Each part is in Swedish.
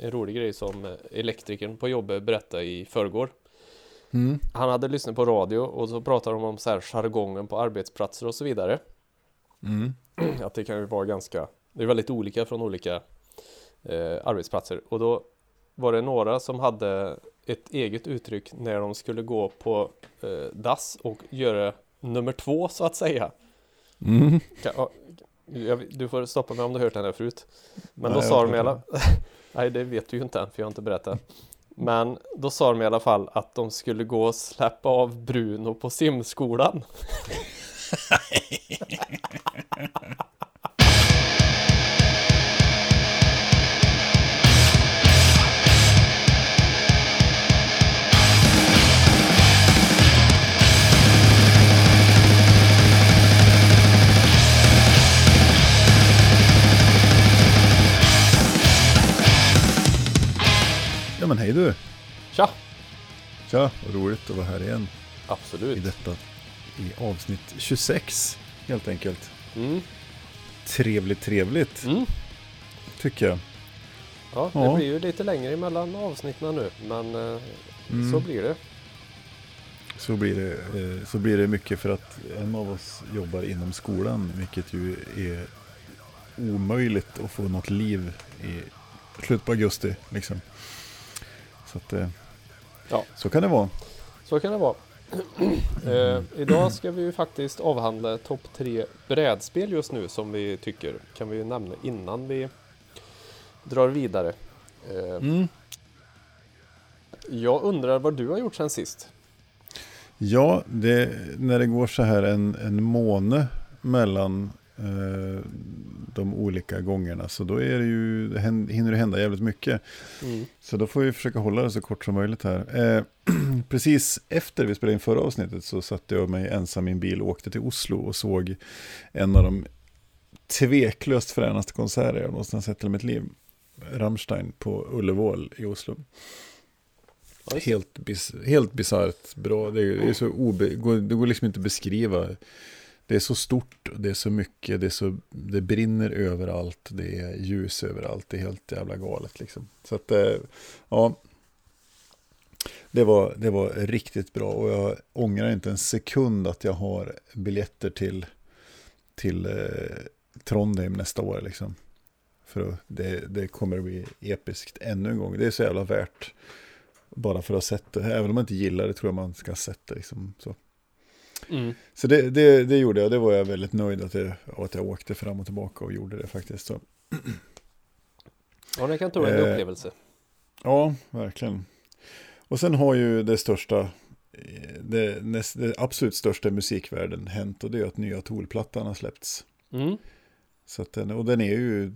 en rolig grej som elektrikern på jobbet berättade i förrgår. Mm. Han hade lyssnat på radio och så pratade de om så här jargongen på arbetsplatser och så vidare. Mm. Att det kan ju vara ganska, det är väldigt olika från olika eh, arbetsplatser. Och då var det några som hade ett eget uttryck när de skulle gå på eh, dass och göra nummer två så att säga. Mm. Kan, du får stoppa mig om du hört den här förut. Men Nej, då sa har de i alla Nej det vet du ju inte än för jag har inte berättat. Men då sa de i alla fall att de skulle gå och släppa av Bruno på simskolan. hej du. Tja! Tja, vad roligt att vara här igen i Absolut. detta i avsnitt 26 helt enkelt. Mm. Trevligt, trevligt Mm. tycker jag. Ja, det Ja. blir ju lite längre emellan avsnitten nu, men eh, Mm. så blir det. Så blir, det, eh, så blir det mycket för att en av oss jobbar inom skolan, vilket ju är omöjligt att få något liv i slutet på augusti. Liksom. Så, att, eh, Ja. så kan det vara. Så kan det vara. eh, idag ska vi ju faktiskt avhandla topp tre brädspel just nu som vi tycker kan vi ju nämna innan vi drar vidare. Eh, Mm. jag undrar vad du har gjort sen sist? Ja, det, när det går så här en, en måne mellan de olika gångerna så då är det ju, hinner det hända jävligt mycket. Mm. Så då får vi försöka hålla det så kort som möjligt här. Eh, precis efter vi spelade in förra avsnittet så satte jag mig ensam i en bil och åkte till Oslo och såg en av de tveklöst fränaste konserter jag någonsin sett i mitt liv. Rammstein på Ullevål i Oslo. Helt, bis, helt bisarrt bra. Det är, så obe, det går liksom inte att beskriva. Det är så stort, det är så mycket, det, är så, det brinner överallt, det är ljus överallt, det är helt jävla galet liksom. Så att, eh, ja. Det var, det var riktigt bra och jag ångrar inte en sekund att jag har biljetter till, till eh, Trondheim nästa år liksom. För det, det kommer att bli episkt ännu en gång. Det är så jävla värt. Bara för att ha sett det. Även om man inte gillar det tror jag man ska ha sett det. Liksom, så Mm. så det, det, det gjorde jag. Det var jag väldigt nöjd att, det, att jag åkte fram och tillbaka och gjorde det faktiskt. Så. Ja, det kan tro en Eh, upplevelse. Ja, verkligen. Och sen har ju det största, eh, det, näst, det absolut största i musikvärlden hänt och det är att nya Tool-plattan har släppts. Mm. Så den, och den är ju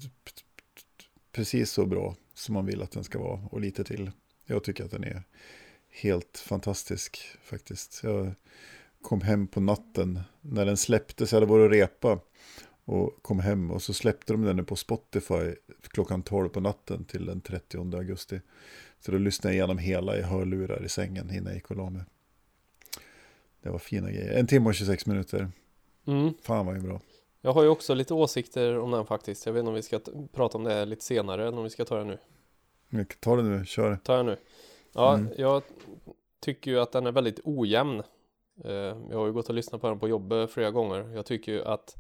precis så bra som man vill att den ska vara och lite till. Jag tycker att den är helt fantastisk faktiskt. Jag kom hem på natten när den släpptes, jag hade varit och repa och kom hem och så släppte de den på Spotify klockan 12 på natten till den 30 augusti. Så då lyssnade jag igenom hela i hörlurar i sängen innan jag gick och la mig. Det var fina grejer. En timme och 26 minuter. Mm. Fan vad bra. Jag har ju också lite åsikter om den faktiskt. Jag vet inte om vi ska prata om det lite senare eller om vi ska ta det nu. Ta det nu, kör. tar jag nu. Ja, Mm. jag tycker ju att den är väldigt ojämn. Eh, Jag har ju gått och lyssnat på den på jobbet flera gånger. Jag tycker ju att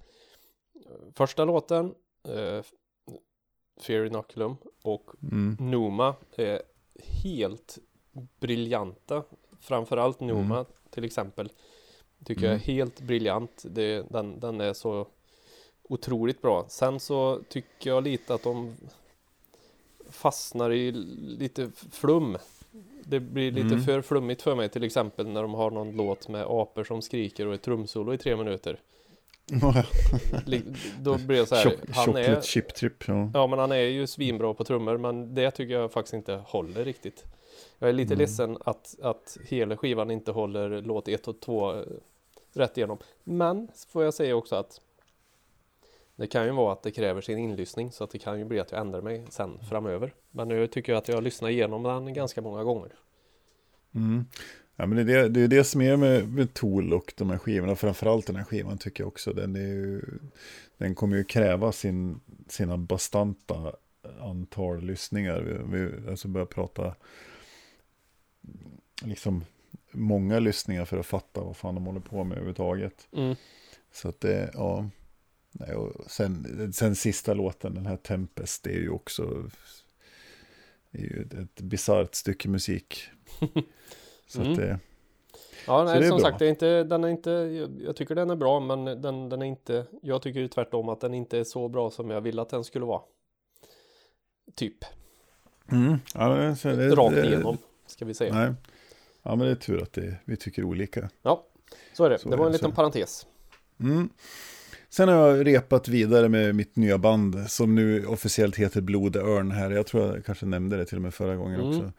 eh, första låten, eh, Fear Inoculum och Mm. Numa är helt briljanta. Framförallt Numa Mm. till exempel. Tycker jag är helt briljant. Det, den, den är så otroligt bra. Sen så tycker jag lite att de fastnar i lite flum. Det blir lite Mm. för flummigt för mig till exempel när de har någon låt med apor som skriker och ett trumsolo i tre minuter. Då blir det så här. Choc- Han Chocolate är, chip trip. Ja. ja men han är ju svinbra på trummor men det tycker jag faktiskt inte håller riktigt. Jag är lite Mm. ledsen att, att hela skivan inte håller låt 1 och 2 rätt igenom. Men får jag säga också att det kan ju vara att det kräver sin inlyssning så att det kan ju bli att jag ändrar mig sen framöver. Men nu tycker jag att jag har lyssnat igenom den ganska många gånger. Mm. Ja, men det, är det, det är det som är med, med Tool och de här skivorna. Framförallt den här skivan tycker jag också. Den, ju, den kommer ju kräva sin, sina bastanta antal lyssningar. Vi, vi alltså börjar prata liksom många lyssningar för att fatta vad fan de håller på med överhuvudtaget. Mm. Så att det, ja. Nej, och sen, sen sista låten, den här Tempest, det är ju också är ju ett, bisarrt stycke musik. Så Mm. att det, Ja, nej, det som bra. sagt, det är inte, den är inte, jag, tycker den är bra, men den, den är inte, jag tycker ju tvärtom att den inte är så bra som jag ville att den skulle vara. Typ, mm, ja, men så det, rakt det- igenom, ska vi säga. Nej. Ja, men det är tur att det, vi tycker olika. Ja, så är det. Så det var en liten så. parentes. Mm. Sen har jag repat vidare med mitt nya band som nu officiellt heter Blod Örn här. Jag tror jag kanske nämnde det till och med förra gången Mm. också.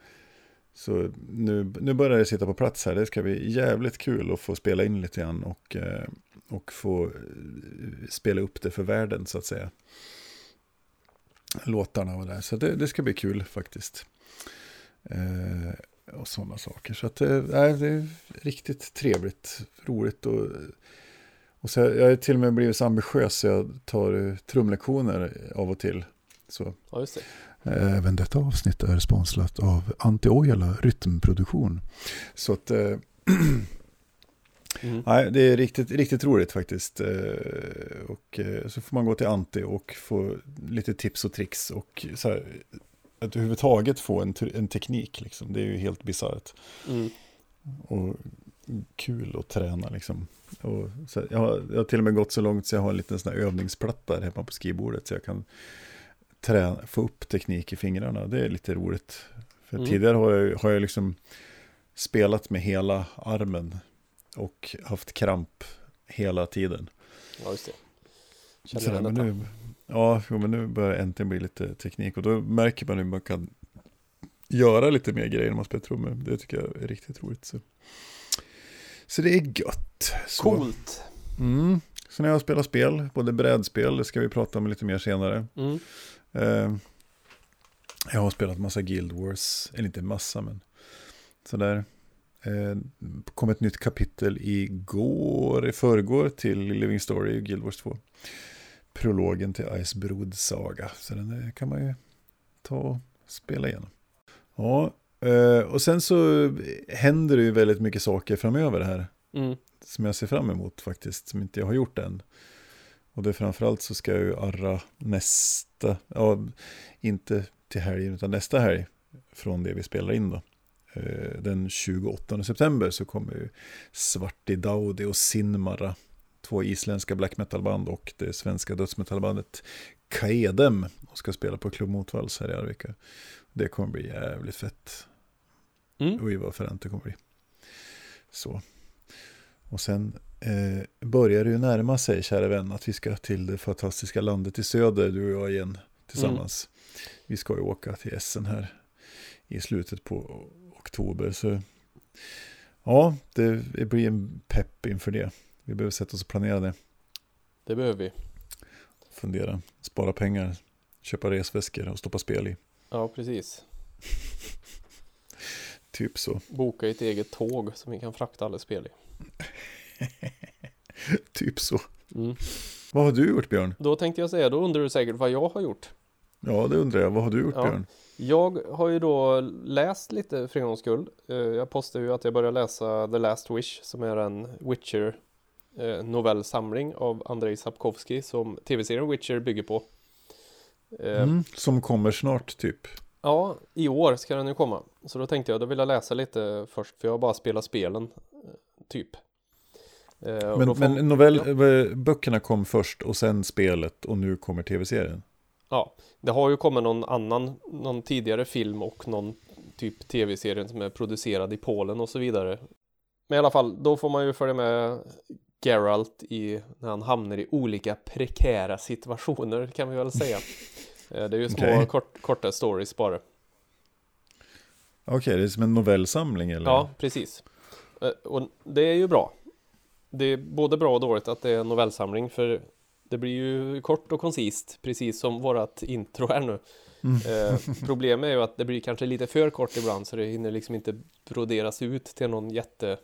Så nu, nu börjar det sitta på plats här. Det ska bli jävligt kul att få spela in lite grann och, eh, och få eh, spela upp det för världen så att säga. Låtarna och där. Så det, det ska bli kul faktiskt. Eh, och sådana saker. Så att det, nej, det är riktigt trevligt, roligt och och så jag har till och med blivit så ambitiös så jag tar eh, trumlektioner av och till. Så. Ja, just det. Även detta avsnitt är sponsrat av Anti-Ojala Rytmproduktion. Så att, eh, Mm. nej, det är riktigt, riktigt roligt faktiskt. Eh, och så får man gå till Anti och få lite tips och tricks och så här, att överhuvudtaget få en, en teknik liksom. Det är ju helt bisarrt. Mm. och kul att träna liksom. Och så jag, har, jag har till och med gått så långt så jag har en liten sån här övningsplatta där hemma på skrivbordet så jag kan träna, få upp teknik i fingrarna. Det är lite roligt. För Mm. tidigare har jag, har jag liksom spelat med hela armen och haft kramp hela tiden. Ja, just det. Känner där, igen men nu, ja, men nu börjar det äntligen bli lite teknik och då märker man hur man kan göra lite mer grejer när man spelar trummor. Det tycker jag är riktigt roligt. Så, så det är gött. Så. Coolt. Mm. Sen har jag spelat spel, både brädspel, det ska vi prata om lite mer senare. Mm. Eh, jag har spelat massa Guild Wars, eller inte massa men sådär. Eh, kom ett nytt kapitel igår, i förrgår till Living Story Guild Wars 2. Prologen till Icebrod Saga, så den eh, kan man ju ta och spela igenom. Ja, och sen så händer det ju väldigt mycket saker framöver här Mm. som jag ser fram emot faktiskt, som inte jag har gjort än. Och det är framförallt så ska jag ju arra nästa, ja, inte till helgen utan nästa helg från det vi spelar in då. Eh, Den 28 september så kommer ju Svarti Daudi och Sinmara, två isländska black metal-band och det svenska dödsmetallbandet Kaedem och ska spela på Klubb Motvalls här i Arvika. Det kommer bli jävligt fett. Mm. Oj vad fränt det kommer bli. Så. Och sen eh, börjar det ju närma sig, kära vän, att vi ska till det fantastiska landet i söder, du och jag igen, tillsammans. Vi ska ju åka till Essen här i slutet på oktober. Så ja, det, det blir en pepp inför det. Vi behöver sätta oss och planera det. Det behöver vi. Fundera, spara pengar, köpa resväskor och stoppa spel i. Ja, precis. Typ så. Boka ett eget tåg som vi kan frakta alla spel i. Typ så. Mm. Vad har du gjort Björn? Då tänkte jag säga, då undrar du säkert vad jag har gjort. Ja, det undrar jag. Vad har du gjort Ja. Björn? Jag har ju då läst lite för en gångs skull. Eh, Jag postade ju att jag började läsa The Last Wish som är en Witcher eh, novellsamling av Andrei Sapkowski som tv-serien Witcher bygger på. Eh, Mm, som kommer snart typ. Ja, i år ska den ju komma. Så då tänkte jag, då vill jag läsa lite först för jag har bara spelat spelen, eh, typ. Eh, Men, får- men novell, eh, böckerna kom först och sen spelet och nu kommer tv-serien. Ja, det har ju kommit någon annan, någon tidigare film och någon typ tv-serie som är producerad i Polen och så vidare. Men i alla fall, då får man ju följa med Geralt i, när han hamnar i olika prekära situationer kan vi väl säga. Eh, Det är ju små Okej. kort, korta stories bara. Okej, det är som en novellsamling eller? Ja, precis. Eh, Och det är ju bra. Det är både bra och dåligt att det är en novellsamling för det blir ju kort och koncist, precis som vårat intro här nu. Mm. Eh, problemet är ju att det blir kanske lite för kort ibland så det hinner liksom inte broderas ut till någon jätte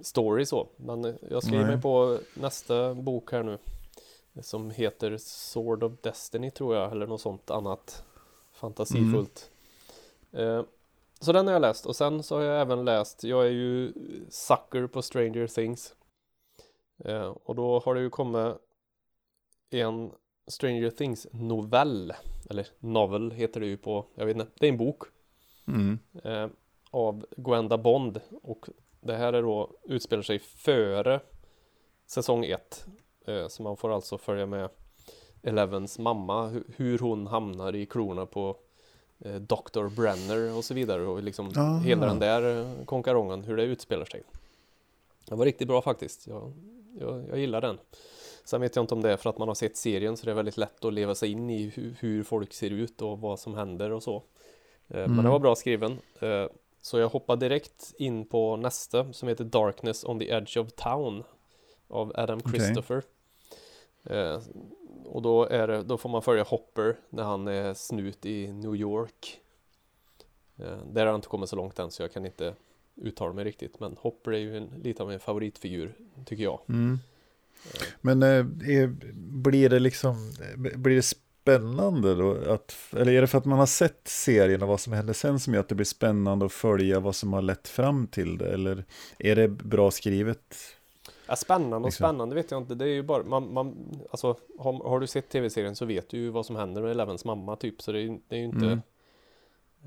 story så. Men eh, jag skriver mig på nästa bok här nu. som heter Sword of Destiny tror jag, eller något sånt annat fantasifullt. Eh, så den har jag läst och sen så har jag även läst, jag är ju sucker på Stranger Things. Eh, och då har det ju kommit en Stranger Things novell, eller novel heter det ju på, jag vet inte, det är en bok. Mm. Eh, av Gwenda Bond och det här är då utspelar sig före säsong 1. Eh, så man får alltså följa med Elevens mamma, hu hur hon hamnar i klorna på eh, Dr. Brenner och så vidare och liksom Aha. hela den där eh, konkarongen, hur det utspelar sig. Det var riktigt bra faktiskt. Jag, jag, jag gillar den. Sen vet jag inte om det är för att man har sett serien så det är väldigt lätt att leva sig in i hur, hur folk ser ut och vad som händer och så. Men Mm. det var bra skriven. Eh, Så jag hoppar direkt in på nästa som heter Darkness on the Edge of Town av Adam. Christopher. Eh, Och då, är det, då får man följa Hopper när han är snut i New York. Eh, Där har jag inte kommit så långt än så jag kan inte uttala mig riktigt. Men Hopper är ju en, lite av en favoritfigur tycker jag. Mm. Men eh, är, blir det liksom, eh, blir det spännande då? Att, eller är det för att man har sett serien och vad som händer sen som gör att det blir spännande att följa vad som har lett fram till det? Eller är det bra skrivet? Ja, spännande och Liksom. spännande vet jag inte. Det är ju bara, man, man, alltså, har, har du sett tv-serien så vet du ju vad som händer med Elevens mamma typ. Så det det är ju inte... Mm.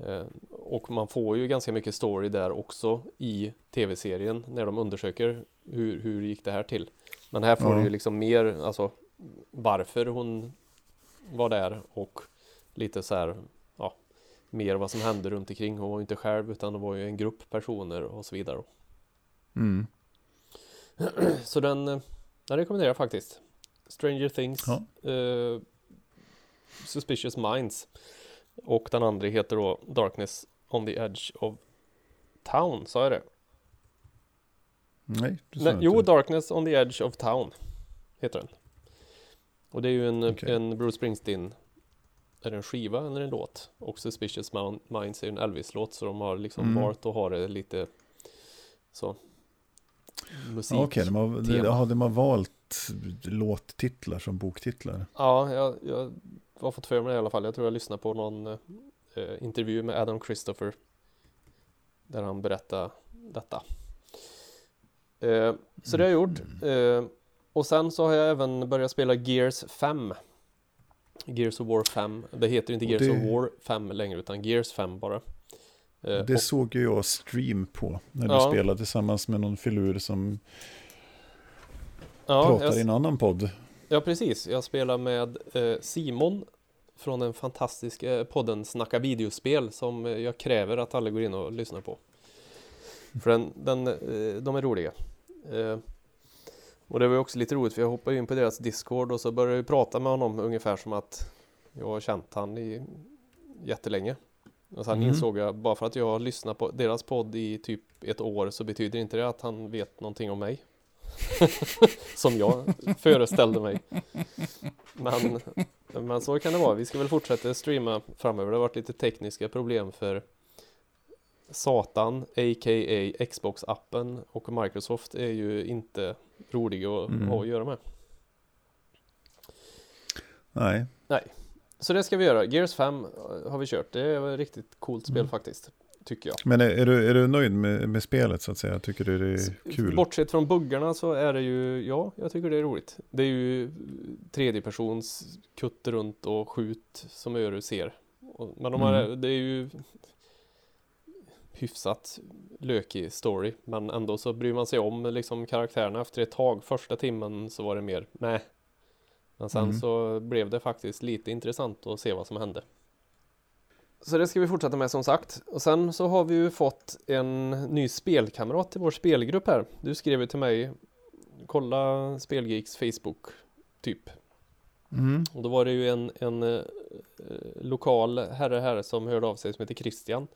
Eh, och man får ju ganska mycket story där också i tv-serien när de undersöker hur, hur gick det här till. Men här får Ja. du ju liksom mer, alltså varför hon var där och lite så här, ja, mer vad som hände runt omkring. Hon var ju inte själv utan det var ju en grupp personer och så vidare. Mm. Så den, eh, den rekommenderar jag faktiskt. Stranger Things, Ja. eh, Suspicious Minds och den andra heter då Darkness on the Edge of Town, sa jag det? Nej, det sa Nej, jag jo, inte. Darkness on the Edge of Town heter den. Och det är ju en, Okej. en Bruce Springsteen Är det en skiva eller en låt? Och Suspicious Minds är ju en Elvis-låt så de har liksom Mm. valt att ha det lite så musik. Okej, de, har, de, har valt låttitlar som boktitlar. Ja, jag, jag har fått för mig det i alla fall. Jag tror jag lyssnade på någon eh, intervju med Adam Christopher. Där han berättade detta. Eh, så det har jag gjort. Eh, och sen så har jag även börjat spela Gears 5. Gears of War 5. Det heter inte Gears det- of War 5 längre utan Gears 5 bara. Eh, Det och- såg ju jag stream på när du Ja. spelade tillsammans med någon filur som ja, pratar jag, i en annan podd. Ja, precis. Jag spelar med eh, Simon från den fantastiska podden Snacka videospel som eh, jag kräver att alla går in och lyssnar på. För den, den, eh, de är roliga. Och det var ju också lite roligt för jag hoppade in på deras Discord och så började jag prata med honom ungefär som att jag har känt han i jättelänge. Och sen Mm. insåg jag, bara för att jag har lyssnat på deras podd i typ ett år så betyder inte det att han vet någonting om mig. som jag föreställde mig. Men, men så kan det vara. Vi ska väl fortsätta streama framöver. Det har varit lite tekniska problem för Satan, a.k.a. Xbox-appen och Microsoft är ju inte roliga att Mm. ha att göra med. Nej, Så det ska vi göra. Gears 5 har vi kört. Det är ett riktigt coolt spel Mm. faktiskt. Tycker jag. men är, är, du, är du nöjd med, med spelet så att säga? Tycker du det är kul? Bortsett från buggarna så är det ju, ja, jag tycker det är roligt. Det är ju tredjepersons kutt runt och skjut som Öru ser. Men de har, Mm. det är ju hyfsat lökig story. Men ändå så bryr man sig om liksom karaktärerna efter ett tag. Första timmen så var det mer nej. Men sen Mm. så blev det faktiskt lite intressant att se vad som hände. Så det ska vi fortsätta med som sagt. Och sen så har vi ju fått en ny spelkamrat till vår spelgrupp här. Du skrev ju till mig, kolla Spelgeeks Facebook, typ. Mm. Och då var det ju en, en eh, lokal herre här som hörde av sig som heter Christian.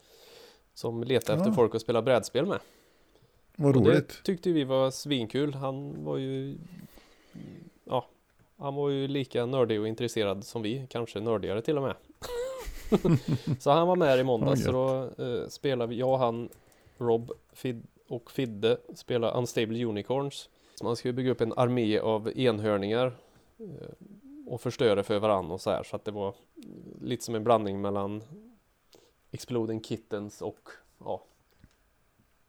Som letade efter Ja. folk att spela brädspel med. Vad Och roligt. Det tyckte vi var svinkul. Han var ju Ja Han var ju lika nördig och intresserad som vi, kanske nördigare till och med. så han var med i måndags, så då eh, spelade vi, jag, han, Rob Fid och Fidde spelade Unstable Unicorns. Så man ska ju bygga upp en armé av enhörningar eh, och förstörde för varandra och så här så att det var lite som en blandning mellan Exploding Kittens och ja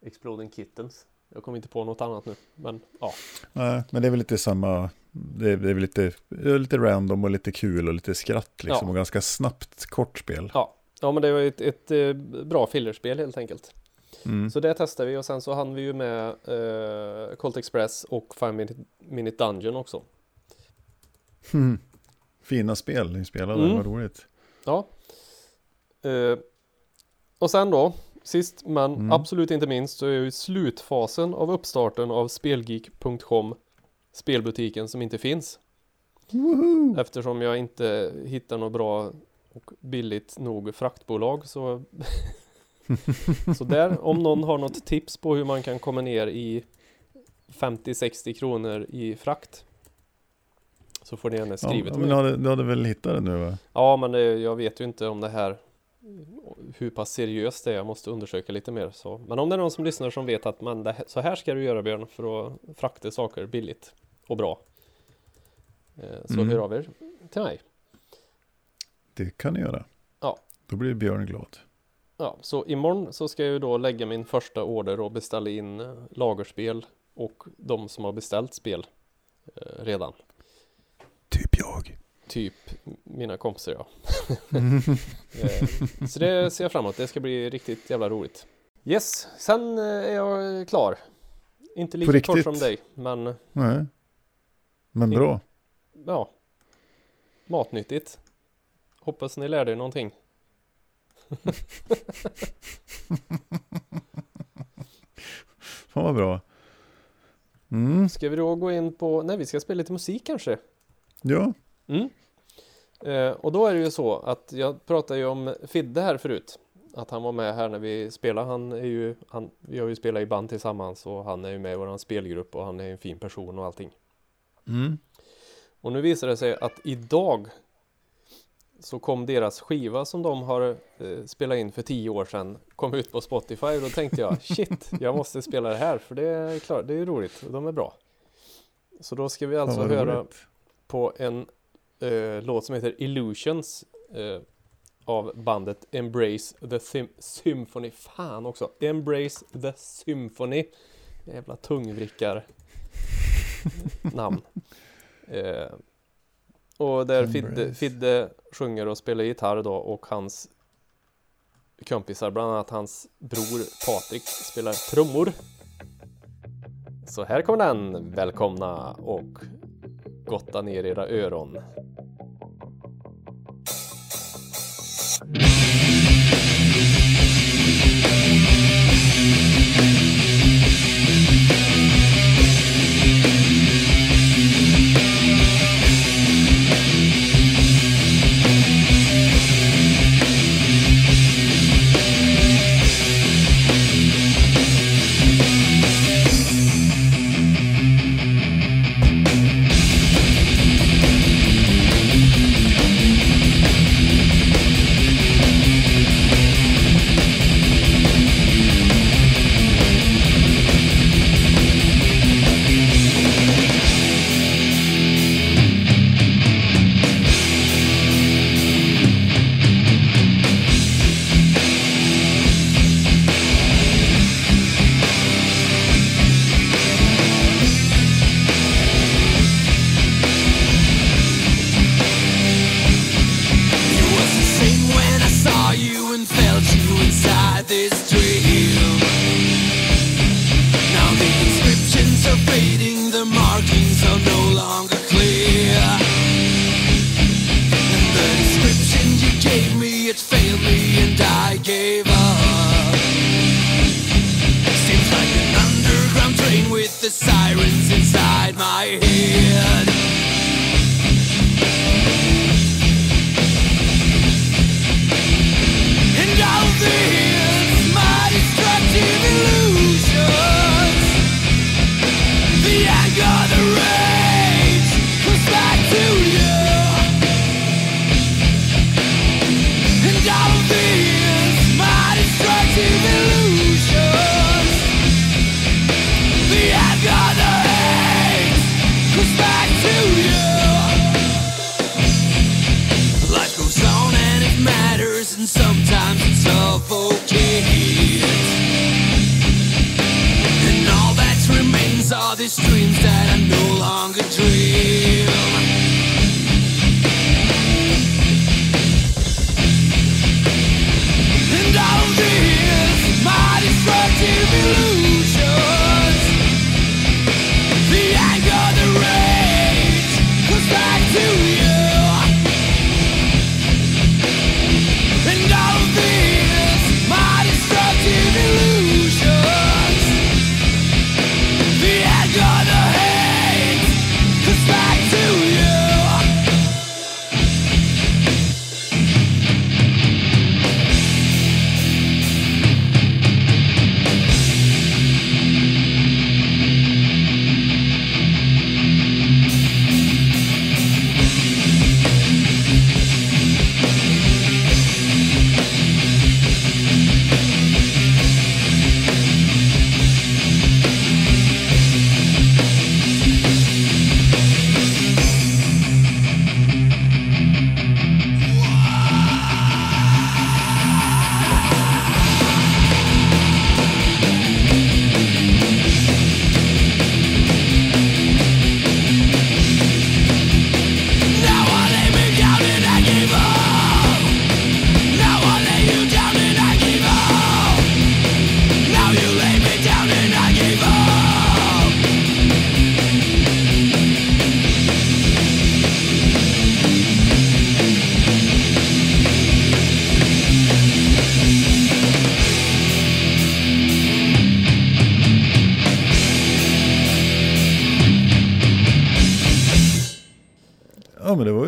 Exploding Kittens jag kommer inte på något annat nu, men ja. Nej, men det är väl lite samma, det är, det är väl lite, lite random och lite kul och lite skratt liksom Ja. och ganska snabbt kort spel. Ja, ja men det var ett, ett eh, bra fillerspel helt enkelt. Mm. Så det testade vi och sen så hann vi ju med eh, Colt Express och Five Minute, Minute Dungeon också. Mm. Fina spel ni spelade, Mm. vad roligt. Ja. Eh, och sen då, sist men Mm. absolut inte minst så är ju slutfasen av uppstarten av Spelgeek.com Spelbutiken som inte finns. Woho! Eftersom jag inte hittar något bra och billigt nog fraktbolag så Så där, om någon har något tips på hur man kan komma ner i 50-60 kronor i frakt Så får ni gärna Ja, skriva till men mig du hade, du hade väl hittat det nu va? Ja men det, jag vet ju inte om det här Hur pass seriöst det är, jag måste undersöka lite mer så Men om det är någon som lyssnar som vet att man, här- så här ska du göra Björn för att frakta saker billigt och bra eh, Så Mm. hör av er till mig Det kan ni göra. Ja. Då blir Björn glad. Ja, så imorgon så ska jag då lägga min första order och beställa in eh, lagerspel och de som har beställt spel eh, redan. Typ jag. Typ mina kompisar ja. eh, så det ser jag fram emot. Det ska bli riktigt jävla roligt. Yes, sen eh, är jag klar. Inte lika kort som dig, men Nej. Men bra. ja. Matnyttigt. Hoppas ni lärde er någonting. Fan vad bra. Mm. Ska vi då gå in på, nej vi ska spela lite musik kanske? Ja. Mm. Eh, och då är det ju så att jag pratade ju om Fidde här förut. Att han var med här när vi spelade. Han är ju, han, vi har ju spelat i band tillsammans och han är ju med i våran spelgrupp och han är en fin person och allting. Mm. Och nu visar det sig att idag så kom deras skiva som de har eh, spelat in för tio år sedan kom ut på Spotify och då tänkte jag shit, jag måste spela det här för det är klart, det är ju roligt och de är bra. Så då ska vi alltså höra på en eh, låt som heter Illusions eh, av bandet Embrace the Sym- Symphony. Fan också! Embrace the Symphony. Jävla tungvrickar namn. Eh, och där Fidde. Fidde sjunger och spelar gitarr då och hans kompisar, bland annat hans bror Patrik spelar trummor. Så här kommer den. Välkomna och gotta ner era öron.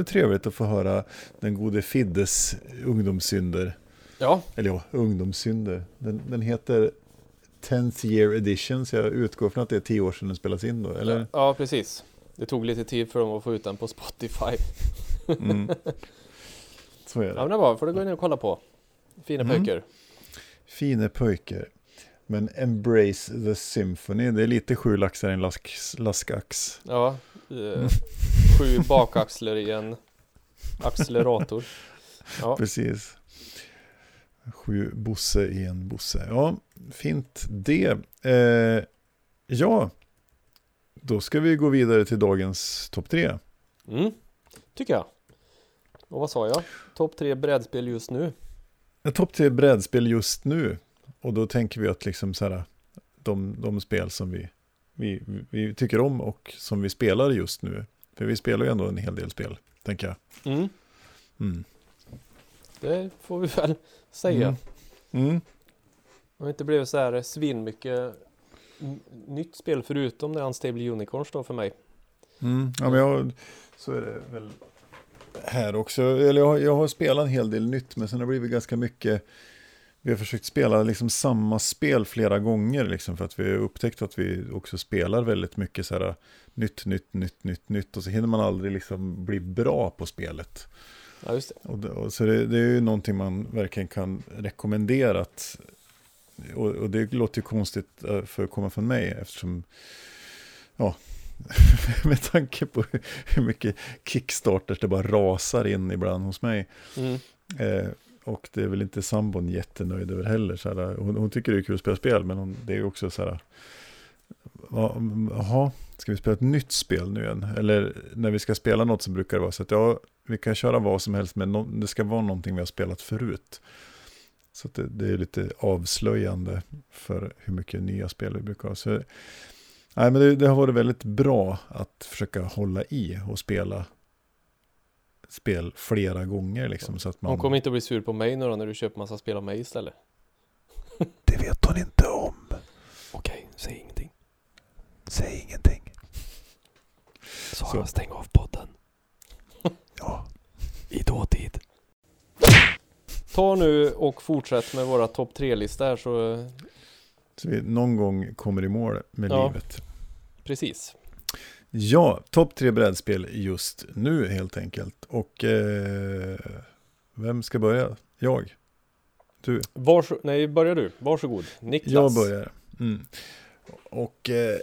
Ju trevligt att få höra den gode Fiddes ungdomssynder. Ja, Eller ja, ungdomssynder. Den, den heter 10th year edition, så jag utgår från att det är tio år sedan den spelas in då, eller? ja precis. Det tog lite tid för dem att få ut den på Spotify. Mm. Så är Ja det. men det var får du gå in och kolla på. Fina Mm. pojkar. Fine pojkar. Men Embrace the Symphony, det är lite sju laxar i en lask, laskax. Ja, eh, sju bakaxlar i en accelerator. Ja, Precis. Sju bosse i en bosse. Ja, fint det. Eh, ja, då ska vi gå vidare till dagens topp tre. mm, tycker jag. Och vad sa jag? Topp tre brädspel just nu. Topp tre brädspel just nu. Och då tänker vi att liksom så här, de, de spel som vi, vi, vi tycker om och som vi spelar just nu. För vi spelar ju ändå en hel del spel, tänker jag. Mm, Mm. det får vi väl säga. Mm. Mm. Det inte blivit så här svinmycket n- nytt spel förutom det Unstable Unicorns då för mig. Mm. Ja, men jag, så är det väl här också. Eller jag, har- jag har spelat en hel del nytt, men sen har det blivit ganska mycket. Vi har försökt spela liksom samma spel flera gånger, liksom, för att vi har upptäckt att vi också spelar väldigt mycket så här, nytt, nytt, nytt, nytt, nytt. Och så hinner man aldrig liksom bli bra på spelet. Ja just det. Och, och så det, det är ju någonting man verkligen kan rekommendera. Att, och, och det låter ju konstigt eh, för att komma från mig eftersom, ja, med tanke på hur- hur mycket kickstarters det bara rasar in ibland hos mig. Mm. Eh, och det är väl inte sambon jättenöjd över heller. Så här, hon, hon tycker det är kul att spela spel, men hon, det är också så här, jaha, ska vi spela ett nytt spel nu igen? Eller när vi ska spela något så brukar det vara så att ja, vi kan köra vad som helst, men no, det ska vara någonting vi har spelat förut. Så att det, det är lite avslöjande för hur mycket nya spel vi brukar ha. Så, nej, men det, det har varit väldigt bra att försöka hålla i och spela spel flera gånger. Liksom, så att man... Hon kommer inte att bli sur på mig nu då när du köper massa spel av mig istället. Det vet hon inte om. Okej, säg ingenting. Säg ingenting. Sara, Så. stäng av podden. Ja. I dåtid. Ta nu och fortsätt med våra topp tre-lista här så Så vi någon gång kommer i mål med Ja. livet. precis. Ja, topp tre brädspel just nu helt enkelt. Och eh, vem ska börja? Jag? Du? Varså Nej, börjar du. Varsågod. Niklas. Jag börjar. Mm. Och eh,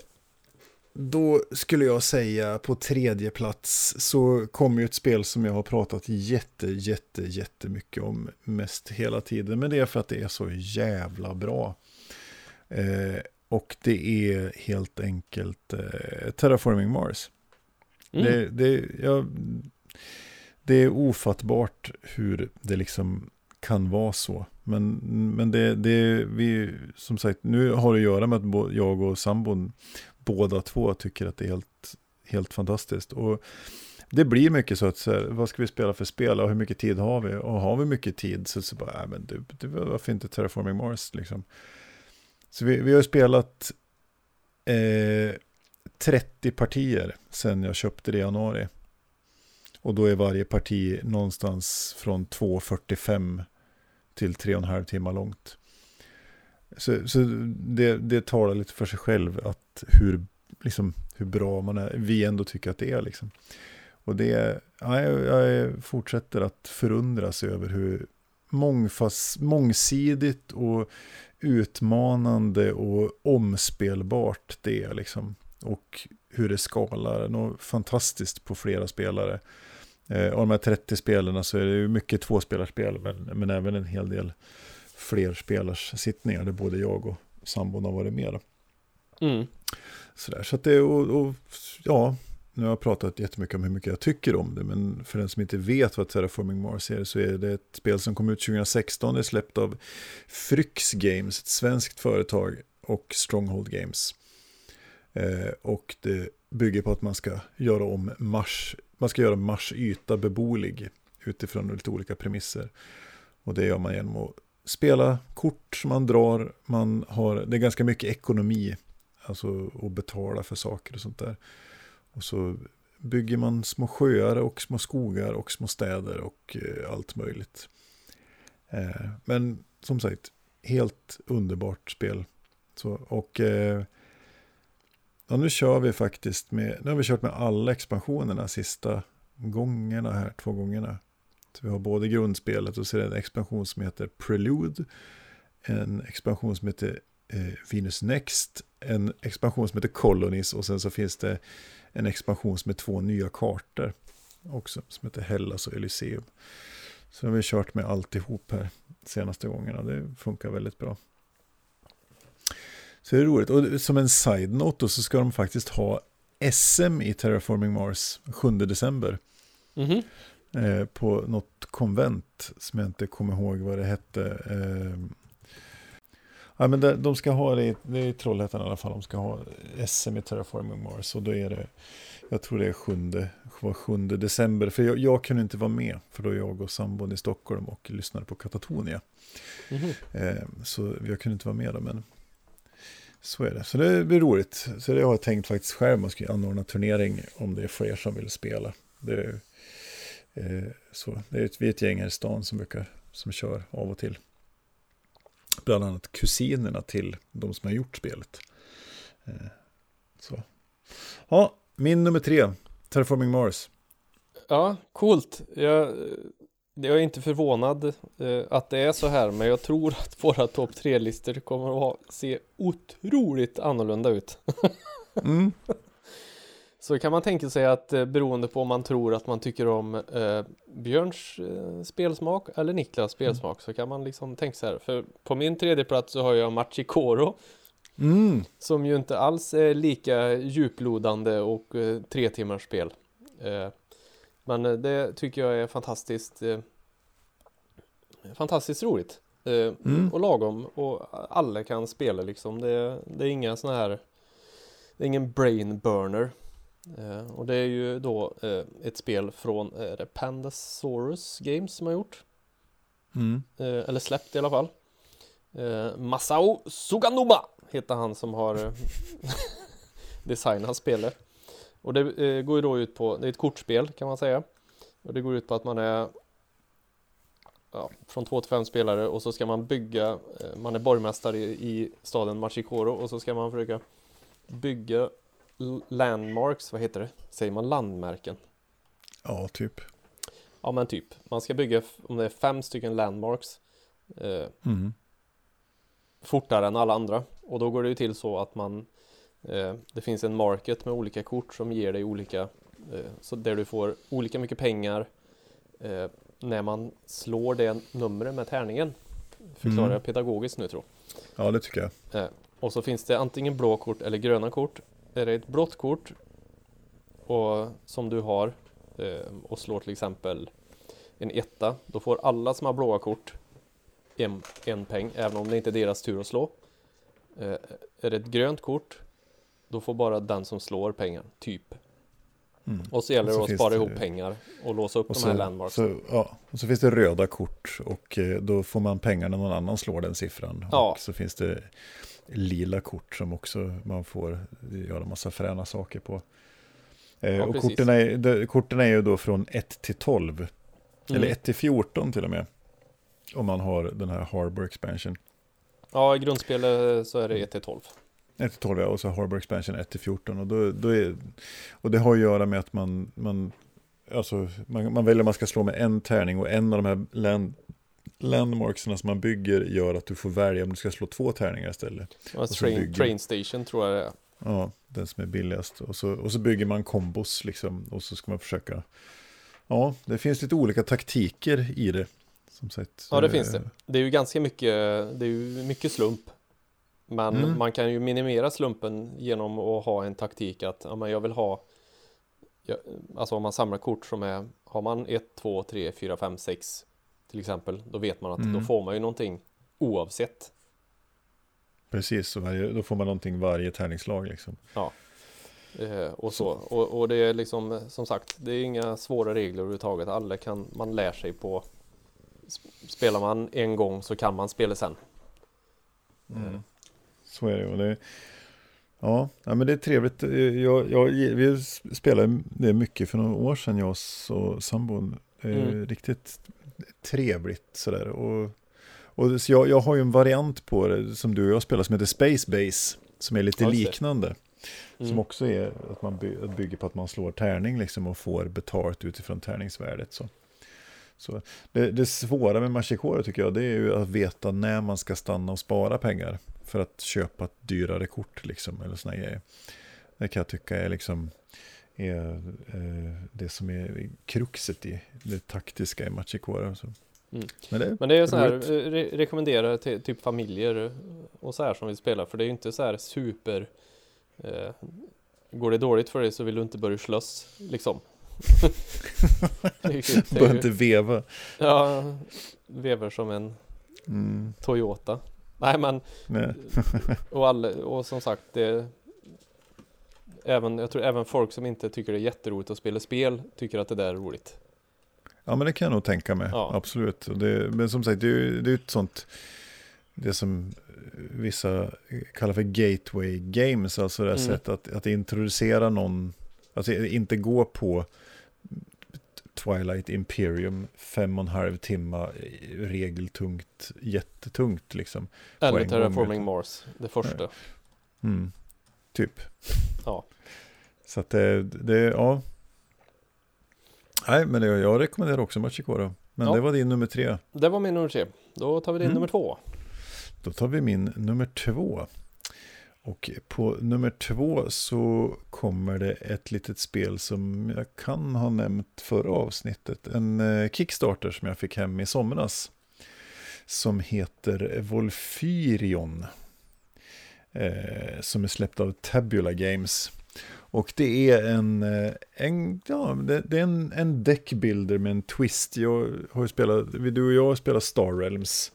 då skulle jag säga på tredje plats så kommer ju ett spel som jag har pratat jätte, jätte, jättemycket om mest hela tiden. Men det är för att det är så jävla bra. Eh, och det är helt enkelt eh, Terraforming Mars. Mm. Det, det, ja, det är ofattbart hur det liksom kan vara så. Men, men det, det vi, som sagt, nu har det att göra med att jag och sambon båda två tycker att det är helt, helt fantastiskt. Och det blir mycket så att, så här, vad ska vi spela för spel och hur mycket tid har vi? Och har vi mycket tid så, så bara, äh, men du, du, varför inte Terraforming Mars liksom? Så vi, vi har spelat eh, 30 partier sen jag köpte det i januari. Och då är varje parti någonstans från 2.45 till 3,5 timmar långt. Så, så det, det talar lite för sig själv att hur, liksom, hur bra man är, vi ändå tycker att det är. Liksom. Och det, ja, jag, jag fortsätter att förundras över hur mångfas, mångsidigt och utmanande och omspelbart det är. Liksom. Och hur det skalar något fantastiskt på flera spelare. Eh, av de här 30 spelarna så är det ju mycket tvåspelarspel, men, men även en hel del flerspelarsittningar där både jag och sambon har varit med. Mm. Sådär, så att det, och, och ja, nu har jag pratat jättemycket om hur mycket jag tycker om det, men för den som inte vet vad Terraforming Mars är så är det ett spel som kom ut 2016, det är släppt av Fryx Games, ett svenskt företag, och Stronghold Games. Eh, och det bygger på att man ska göra om Mars, man ska göra Mars yta beboelig utifrån lite olika premisser. Och det gör man genom att spela kort som man drar, man har, det är ganska mycket ekonomi, alltså att betala för saker och sånt där. Och så bygger man små sjöar och små skogar och små städer och eh, allt möjligt. Eh, men som sagt, helt underbart spel. Så, och eh, ja, nu kör vi faktiskt med, nu har vi kört med alla expansionerna sista gångerna här, två gångerna. Så vi har både grundspelet och så är det en expansion som heter Prelude, en expansion som heter eh, Venus Next, en expansion som heter Colonies och sen så finns det en expansion som är två nya kartor också, som heter Hellas och Elyseum. Så har vi kört med alltihop här senaste gångerna, det funkar väldigt bra. Så det är roligt, och som en side-note så ska de faktiskt ha SM i Terraforming Mars 7 december. Mhm. Eh, på något konvent som jag inte kommer ihåg vad det hette. Eh, ja, men det, de ska ha det, i- det är i Trollhättan i alla fall, de ska ha SM i Terraforming Mars. Och då är det, jag tror det är 7, var 7 december. För jag, jag kunde inte vara med, för då är jag och sambon i Stockholm och lyssnade på Katatonia. Mhm. Eh, så jag kunde inte vara med då, men så är det. Så det blir roligt. Så det har jag tänkt faktiskt själv, man ska anordna turnering om det är fler som vill spela. Det är, eh, så. Det är ett, vi är ett gäng här i stan som brukar, som kör av och till. Bland annat kusinerna till de som har gjort spelet. Eh, så. Ja, min nummer tre, Terraforming Mars. Ja, coolt. Jag, jag är inte förvånad eh, att det är så här, men jag tror att våra topp tre-listor kommer att se otroligt annorlunda ut. Mm. Så kan man tänka sig att eh, beroende på om man tror att man tycker om eh, Björns eh, spelsmak eller Niklas spelsmak så kan man liksom tänka så här. För på min tredje plats så har jag Machikoro Mm. som ju inte alls är lika djuplodande och eh, tre timmars spel. Eh, men eh, det tycker jag är fantastiskt eh, fantastiskt roligt. Mm. Och lagom och alla kan spela liksom. Det, det är inga såna här Det är ingen brain burner. Eh, och det är ju då eh, ett spel från eh, Pandasaurus Games som har gjort. Mm. Eh, eller släppt i alla fall. Eh, Masao Suganuma heter han som har designat spelet. Och det går ju då ut på, det är ett kortspel kan man säga. Och det går ut på att man är ja, från två till fem spelare och så ska man bygga, man är borgmästare i, i staden Machikoro och så ska man försöka bygga landmarks, vad heter det? Säger man landmärken? Ja, typ. Ja men typ, man ska bygga, om det är fem stycken landmarks eh, Mm. fortare än alla andra. Och då går det ju till så att man eh, Det finns en market med olika kort som ger dig olika eh, Så där du får olika mycket pengar eh, När man slår det numret med tärningen Förklarar Mm. jag pedagogiskt nu tror Ja, det tycker jag. jag eh, Och så finns det antingen blå kort eller gröna kort Är det ett blått kort och, Som du har eh, Och slår till exempel En etta Då får alla som har blåa kort en, en peng, även om det inte är deras tur att slå. Eh, är det ett grönt kort, då får bara den som slår pengar, typ. Mm. Och så gäller det att spara det- ihop pengar och låsa upp Och de så, här landmarks. så, ja, och så finns det röda kort och eh, då får man pengar när någon annan slår den siffran. Ja. Och så finns det lila kort som också man får göra massa fräna saker på. Eh, Ja, och precis. korten är, de, korten är ju då från 1 till 12. Eller Mm. 1 till 14 till och med. Om man har den här Harbor Expansion. Ja, i grundspelet så är det 1 till 12. 1 till 12 ja, och så Harbor Expansion 1 till 14. Och, då, då är, och det har att göra med att man, man, alltså, man, man väljer om man ska slå med en tärning och en av de här land, landmarksarna som man bygger gör att du får välja om du ska slå två tärningar istället. Ja, så train, bygger- train Station tror jag det är. Ja, den som är billigast. Och så, och så bygger man kombos liksom. Och så ska man försöka. Ja, det finns lite olika taktiker i det. Som sagt. Ja, det eh, finns det. Det är ju ganska mycket, det är ju mycket slump. Men Mm. man kan ju minimera slumpen genom att ha en taktik att ja, jag vill ha Alltså om man samlar kort som är Har man 1, 2, 3, 4, 5, 6 Till exempel Då vet man att Mm. då får man ju någonting Oavsett Precis, så varje, då får man någonting varje tärningslag liksom. eh, Och så och, och det är liksom Som sagt Det är inga svåra regler överhuvudtaget Alla kan Man lär sig på sp- Spelar man en gång så kan man spela sen Mm. Så är det. Och det Ja, ja, men det är trevligt. Jag, jag, vi spelade det mycket för några år sedan, jag och sambon. Mm. Riktigt trevligt sådär. Och, och så jag, jag har ju en variant på det som du och jag spelar som heter Space Base. Som är lite liknande. Mm. Som också är att man bygger på att man slår tärning liksom och får betalt utifrån tärningsvärdet. Så. Så det, det svåra med Machikoro tycker jag det är ju att veta när man ska stanna och spara pengar för att köpa ett dyrare kort liksom eller såna grejer. Det kan jag tycka är liksom är, eh, det som är kruxet i det taktiska i Machikoro. Så. Mm. Men, det, Men det är så här, re rekommenderar till typ familjer och så här som vill spela för det är ju inte så här super eh, Går det dåligt för dig så vill du inte börja slåss liksom Börja inte veva. Ja, vevar som en mm. Toyota. Nej men Nej. och, all, och som sagt det även, Jag tror även folk som inte tycker det är jätteroligt att spela spel tycker att det där är roligt. Ja men det kan jag nog tänka mig, ja. absolut. Det, men som sagt det är ju ett sånt det som vissa kallar för gateway games, alltså det här mm. sättet att, att introducera någon, alltså inte gå på Twilight Imperium, fem och en halv timme, regeltungt, jättetungt liksom. Eller Terraforming Mars, det första. Mm, typ. Ja. Så att det, det, ja. Nej, men det, jag rekommenderar också Machikoro. Men ja. det var din nummer tre. Det var min nummer tre. Då tar vi din mm. nummer två. Då tar vi min nummer två. Och på nummer två så kommer det ett litet spel som jag kan ha nämnt förra avsnittet. En eh, Kickstarter som jag fick hem i somras. Som heter Volfyrion. Eh, som är släppt av Tabula Games. Och det är en, eh, en, ja, det, är en, en deckbuilder med en twist. Jag har spelat, du och jag har spelat Star Realms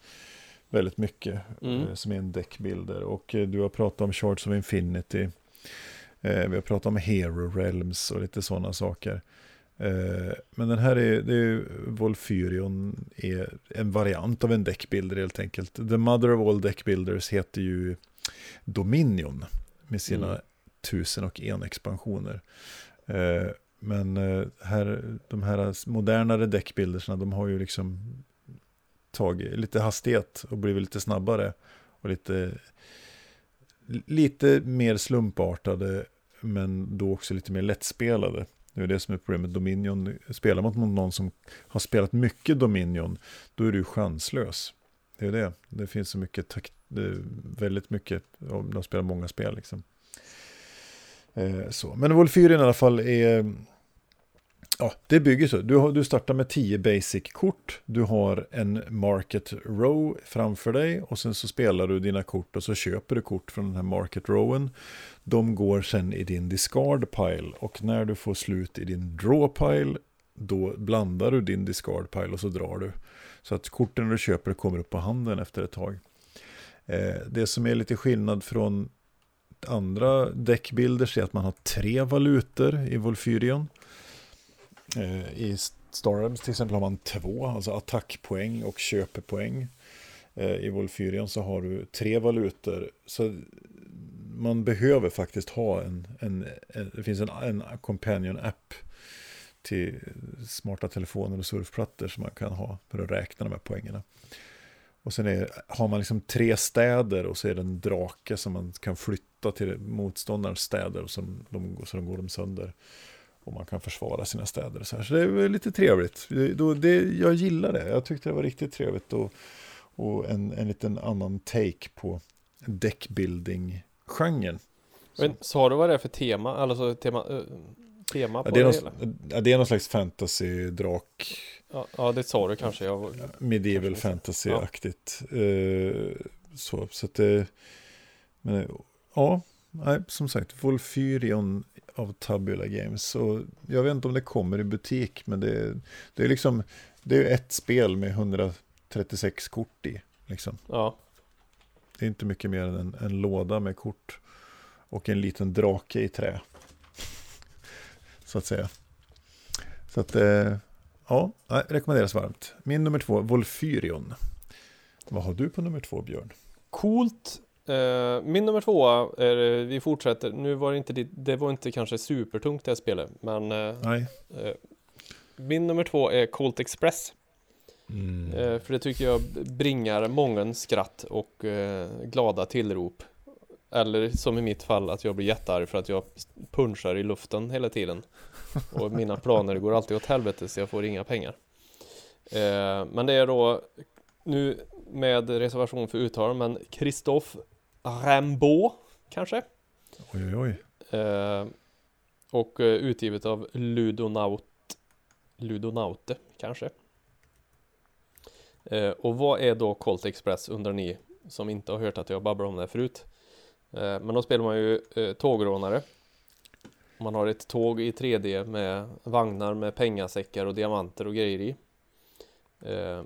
väldigt mycket. Mm. Eh, som är en deckbilder. Och eh, du har pratat om Shards of Infinity. Vi har pratat om Hero Realms och lite sådana saker. Men den här är, det är Volfyrion är en variant av en deckbilder helt enkelt. The Mother of All Deckbuilders heter ju Dominion med sina mm. tusen och en expansioner. Men här, de här modernare deckbildersna, de har ju liksom tagit lite hastighet och blivit lite snabbare. Och lite, lite mer slumpartade men då också lite mer lättspelade. Det är det som är problemet. Dominion, spelar man mot någon som har spelat mycket Dominion, då är du chanslös. Det är det. Det finns så mycket, takt, väldigt mycket, de spelar många spel liksom. Eh, så. Men Wolfyrin i alla fall är Ja, det bygger så. Du, har, du startar med 10 basic-kort. Du har en market row framför dig och sen så spelar du dina kort och så köper du kort från den här market rowen. De går sen i din discard pile och när du får slut i din draw pile då blandar du din discard pile och så drar du. Så att korten du köper kommer upp på handen efter ett tag. Eh, det som är lite skillnad från andra däckbilder är att man har tre valutor i Volfyrion. Eh, I Starhams till exempel har man två, alltså attackpoäng och köpepoäng. Eh, I Volfyrion så har du tre valutor. Så man behöver faktiskt ha en, en, en det finns en, en companion-app till smarta telefoner och surfplattor som man kan ha för att räkna de här poängerna. Och sen är, har man liksom tre städer och så är det en drake som man kan flytta till motståndarens städer och så de, så de går de sönder och man kan försvara sina städer. Så, här. så det är lite trevligt. Det, det, jag gillar det. Jag tyckte det var riktigt trevligt och, och en, en liten annan take på deckbuilding-genren. Men sa du vad det är för tema? Alltså tema, uh, tema på ja, det, är det någon, ja, det är någon slags fantasy-drak. Ja, ja, det sa du kanske. Jag, medieval fantasy-aktigt. Ja. Uh, så, så att det... Men, ja, nej, som sagt, Volfyrion av Tabula Games. Och jag vet inte om det kommer i butik, men det, det är liksom det är ett spel med 136 kort i. Liksom. Ja. Det är inte mycket mer än en, en låda med kort och en liten drake i trä. Så att säga. Så att, eh, ja, rekommenderas varmt. Min nummer två, Volfyrion. Vad har du på nummer två, Björn? Coolt Eh, min nummer två är, vi fortsätter, nu var det inte, det, var inte kanske supertungt det här spelet, men eh, Nej. eh, min nummer två är Colt Express. Mm. För det tycker jag bringar mången skratt och glada tillrop. Eller som i mitt fall att jag blir jättearg för att jag punchar i luften hela tiden. Och mina planer går alltid åt helvete så jag får inga pengar. Eh, men det är då nu med reservation för uttal men Christophe Rimbaud kanske? Oj, oj, oj. Eh, och eh, utgivet av Ludonaut Ludonaute kanske. Eh, och vad är då Colt Express undrar ni som inte har hört att jag babblar om det förut. Eh, men då spelar man ju eh, tågrånare. Man har ett tåg i 3D med vagnar med pengasäckar och diamanter och grejer i. Eh,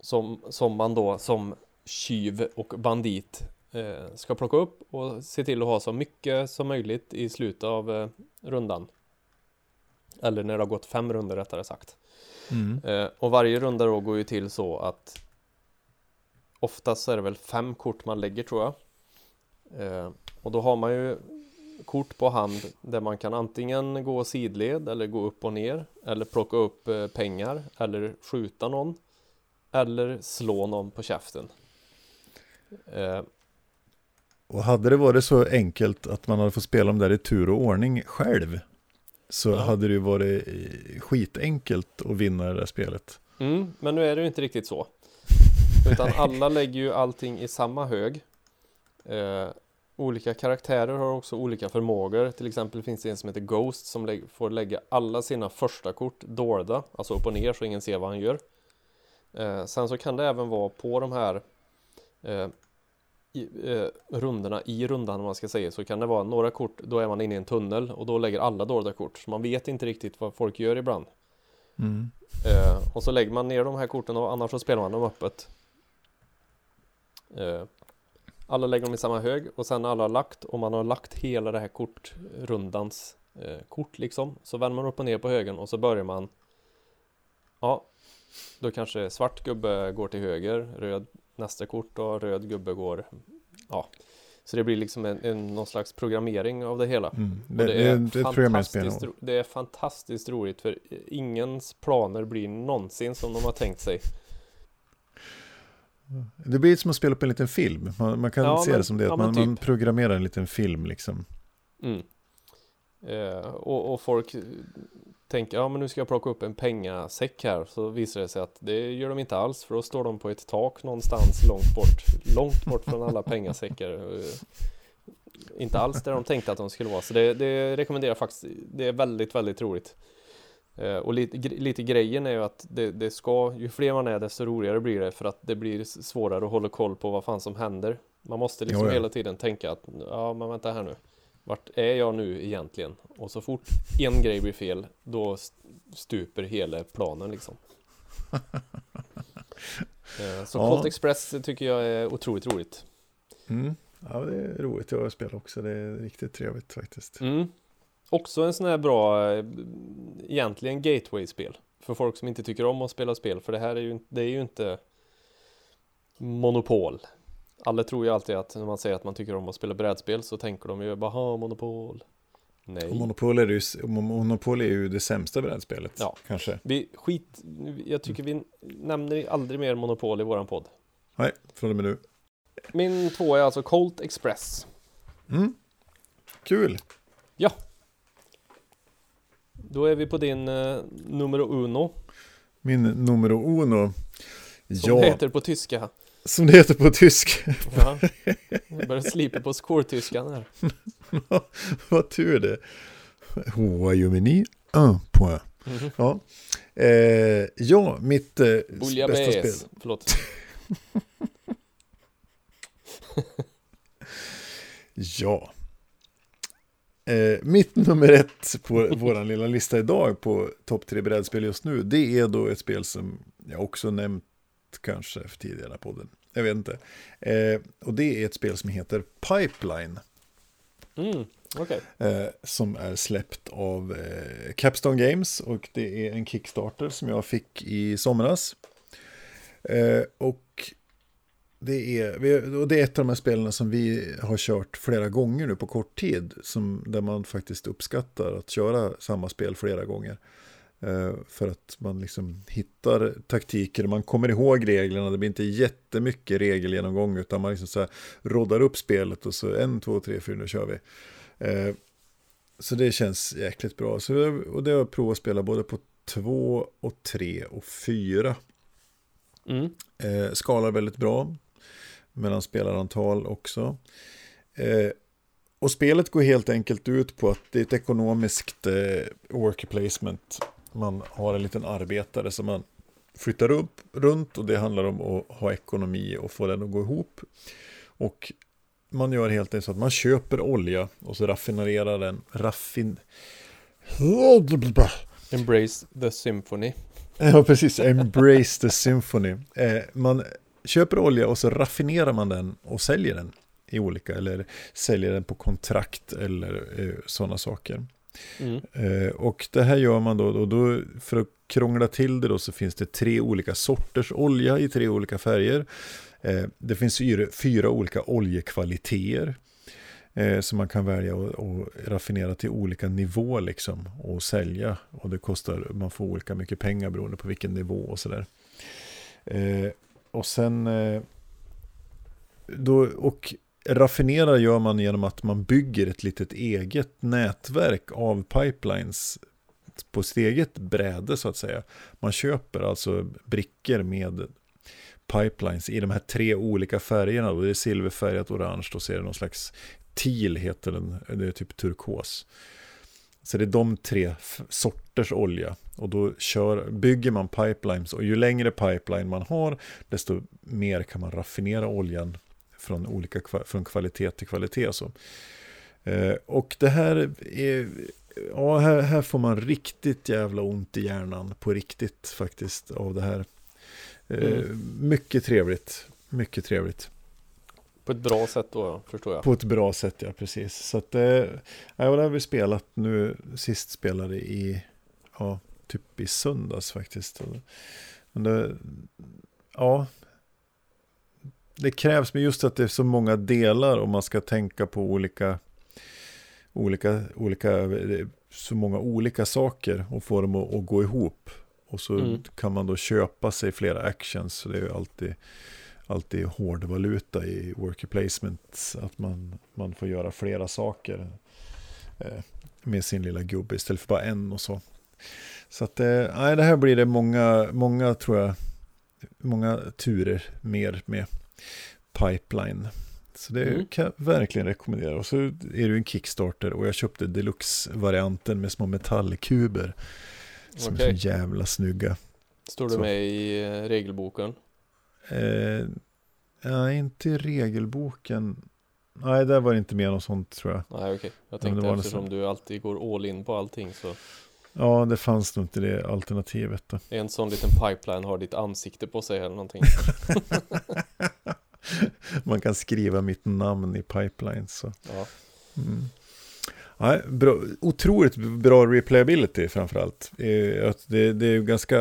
som, som man då som tjuv och bandit eh, ska plocka upp och se till att ha så mycket som möjligt i slutet av eh, rundan. Eller när det har gått fem runder rättare sagt. Mm. Eh, och varje runda då går ju till så att Oftast är det väl fem kort man lägger tror jag. Eh, och då har man ju kort på hand där man kan antingen gå sidled eller gå upp och ner eller plocka upp eh, pengar eller skjuta någon eller slå någon på käften. Eh, Och hade det varit så enkelt att man hade fått spela dem där i tur och ordning själv så Ja. hade det ju varit eh, skitenkelt att vinna det där spelet. Mm, men nu är det ju inte riktigt så. Utan alla lägger ju allting i samma hög. Eh, olika karaktärer har också olika förmågor. Till exempel finns det en som heter Ghost som lä- får lägga alla sina första kort dolda, alltså upp och ner så ingen ser vad han gör. Eh, sen så kan det även vara på de här eh, i, eh, rundorna i rundan om man ska säga så kan det vara några kort, då är man inne i en tunnel och då lägger alla dolda kort. Så man vet inte riktigt vad folk gör ibland. Mm. Eh, och så lägger man ner de här korten och annars så spelar man dem öppet. Alla lägger dem i samma hög och sen alla har lagt och man har lagt hela det här kortrundans eh, kort liksom. Så vänder man upp och ner på högen och så börjar man Ja Då kanske svart gubbe går till höger, röd nästa kort och röd gubbe går Ja Så det blir liksom en, en, någon slags programmering av det hela. Mm. Det, det, det, det fantastiskt, det är fantastiskt roligt för ingens planer blir någonsin som de har tänkt sig. Det blir som att spela upp en liten film. Man, man kan Ja, se men- det som det, ja, att man, typ. man programmerar en liten film liksom. Mm. Eh, och, och folk tänker, ja men nu ska jag plocka upp en pengasäck här. Så visar det sig att det gör de inte alls. För då står de på ett tak någonstans långt bort. Långt bort från alla pengasäckar. Eh, inte alls där de tänkte att de skulle vara. Så det, det rekommenderar faktiskt. Det är väldigt, väldigt roligt. Eh, och lite, lite grejen är ju att det, det ska, ju fler man är desto roligare blir det för att det blir svårare att hålla koll på vad fan som händer. Man måste liksom Jo, ja. hela tiden tänka att, ja men vänta här nu. Vart är jag nu egentligen? Och så fort en grej blir fel, då st- stuper hela planen liksom. Eh, Så Ja. Colt Express tycker jag är otroligt roligt. Mm. Ja, det är roligt att spela också. Det är riktigt trevligt faktiskt. Mm. Också en sån här bra, eh, egentligen gateway-spel. För folk som inte tycker om att spela spel, för det här är ju, det är ju inte monopol. Alla tror ju alltid att när man säger att man tycker om att spela brädspel så tänker de ju bara monopol. Nej. Monopol är, ju, Monopol är ju det sämsta brädspelet. Ja. Kanske. Vi skit, jag tycker vi nämner aldrig mer monopol i våran podd. Nej, från och med nu. Min två är alltså Colt Express. Mm. Kul. Då är vi på din uh, numero uno. Min numero uno. Som Ja, det heter på tyska. som det heter på tysk. Ja. Jag börjar slipa på skoltyskan här. Vad tur det. Royaume-Uni, un point. Mhm. Ja, eh, ja mitt eh, bästa Bouillabaisse. spel. Förlåt. Ja. Eh, mitt nummer ett på vår lilla lista idag på topp tre brädspel just nu, det är då ett spel som jag också nämnt kanske för tidigare i podden. Jag vet inte. Eh, och det är ett spel som heter Pipeline. Mm, okej. eh, som är släppt av eh, Capstone Games och det är en Kickstarter som jag fick i somras. Eh, och det är, och det är ett av de här spelen som vi har kört flera gånger nu på kort tid. Som, där man faktiskt uppskattar att köra samma spel flera gånger. Eh, för att man liksom hittar taktiker, man kommer ihåg reglerna, det blir inte jättemycket regelgenomgång utan man liksom så roddar upp spelet och så en, två, tre, fyra, nu kör vi. Eh, så det känns jäkligt bra. Så, och det har jag provat att spela både på två och tre och fyra. Mm. Eh, skalar väldigt bra mellan spelarantal också. Eh, och spelet går helt enkelt ut på att det är ett ekonomiskt eh, worker placement. Man har en liten arbetare som man flyttar upp runt och det handlar om att ha ekonomi och få den att gå ihop. Och man gör helt enkelt så att man köper olja och så raffinerar den. Raffin... Embrace the symphony. Ja, precis. Embrace the symphony. Eh, man köper olja och så raffinerar man den och säljer den i olika, eller säljer den på kontrakt eller eh, sådana saker. Mm. Eh, och det här gör man då, och då, för att krångla till det då så finns det tre olika sorters olja i tre olika färger. Eh, det finns fyra, olika oljekvaliteter som man kan välja och, och raffinera till olika nivå liksom och sälja. Och det kostar, man får olika mycket pengar beroende på vilken nivå och sådär. Och sen eh, då, och raffinera gör man genom att man bygger ett litet eget nätverk av pipelines på sitt eget bräde så att säga. Man köper alltså brickor med pipelines i de här tre olika färgerna. Då. Det är silverfärgat, orange och så är det någon slags teal heter den, det är typ turkos. Så det är de tre sorters olja. Och då kör, bygger man pipelines och ju längre pipeline man har desto mer kan man raffinera oljan från, olika, från kvalitet till kvalitet. Så. Eh, och det här är, ja, här, här får man riktigt jävla ont i hjärnan på riktigt faktiskt av det här. Eh, Mm. Mycket trevligt, mycket trevligt. På ett bra sätt då, förstår jag. På ett bra sätt, ja precis. Så att, eh, ja, det har vi spelat nu, sist spelade i, ja, typ i söndags faktiskt. Men det, ja, det krävs, men just att det är så många delar och man ska tänka på olika, olika, olika, så många olika saker och få dem att, att gå ihop. Och så Mm. kan man då köpa sig flera actions, så det är ju alltid alltid hårdvaluta i worker placement. Att man, man får göra flera saker eh, med sin lilla gubbe istället för bara en och så. Så att eh, nej, det här blir det många, många tror jag, många turer mer med pipeline. Så det Mm. kan jag verkligen rekommendera. Och så är det ju en Kickstarter och jag köpte deluxe-varianten med små metallkuber. Som är så jävla snygga. Står du Så. med i eh, regelboken? Eh, ja, inte i regelboken. Nej, där var det inte med något sånt tror jag. Nej okej, jag men tänkte det var eftersom nästan- du alltid går all in på allting så Ja, det fanns nog inte det alternativet då. En sån liten pipeline har ditt ansikte på sig eller någonting Man kan skriva mitt namn i pipeline. Så. Ja, Mm. Nej, bra, otroligt bra replayability framförallt. Det, det är ju ganska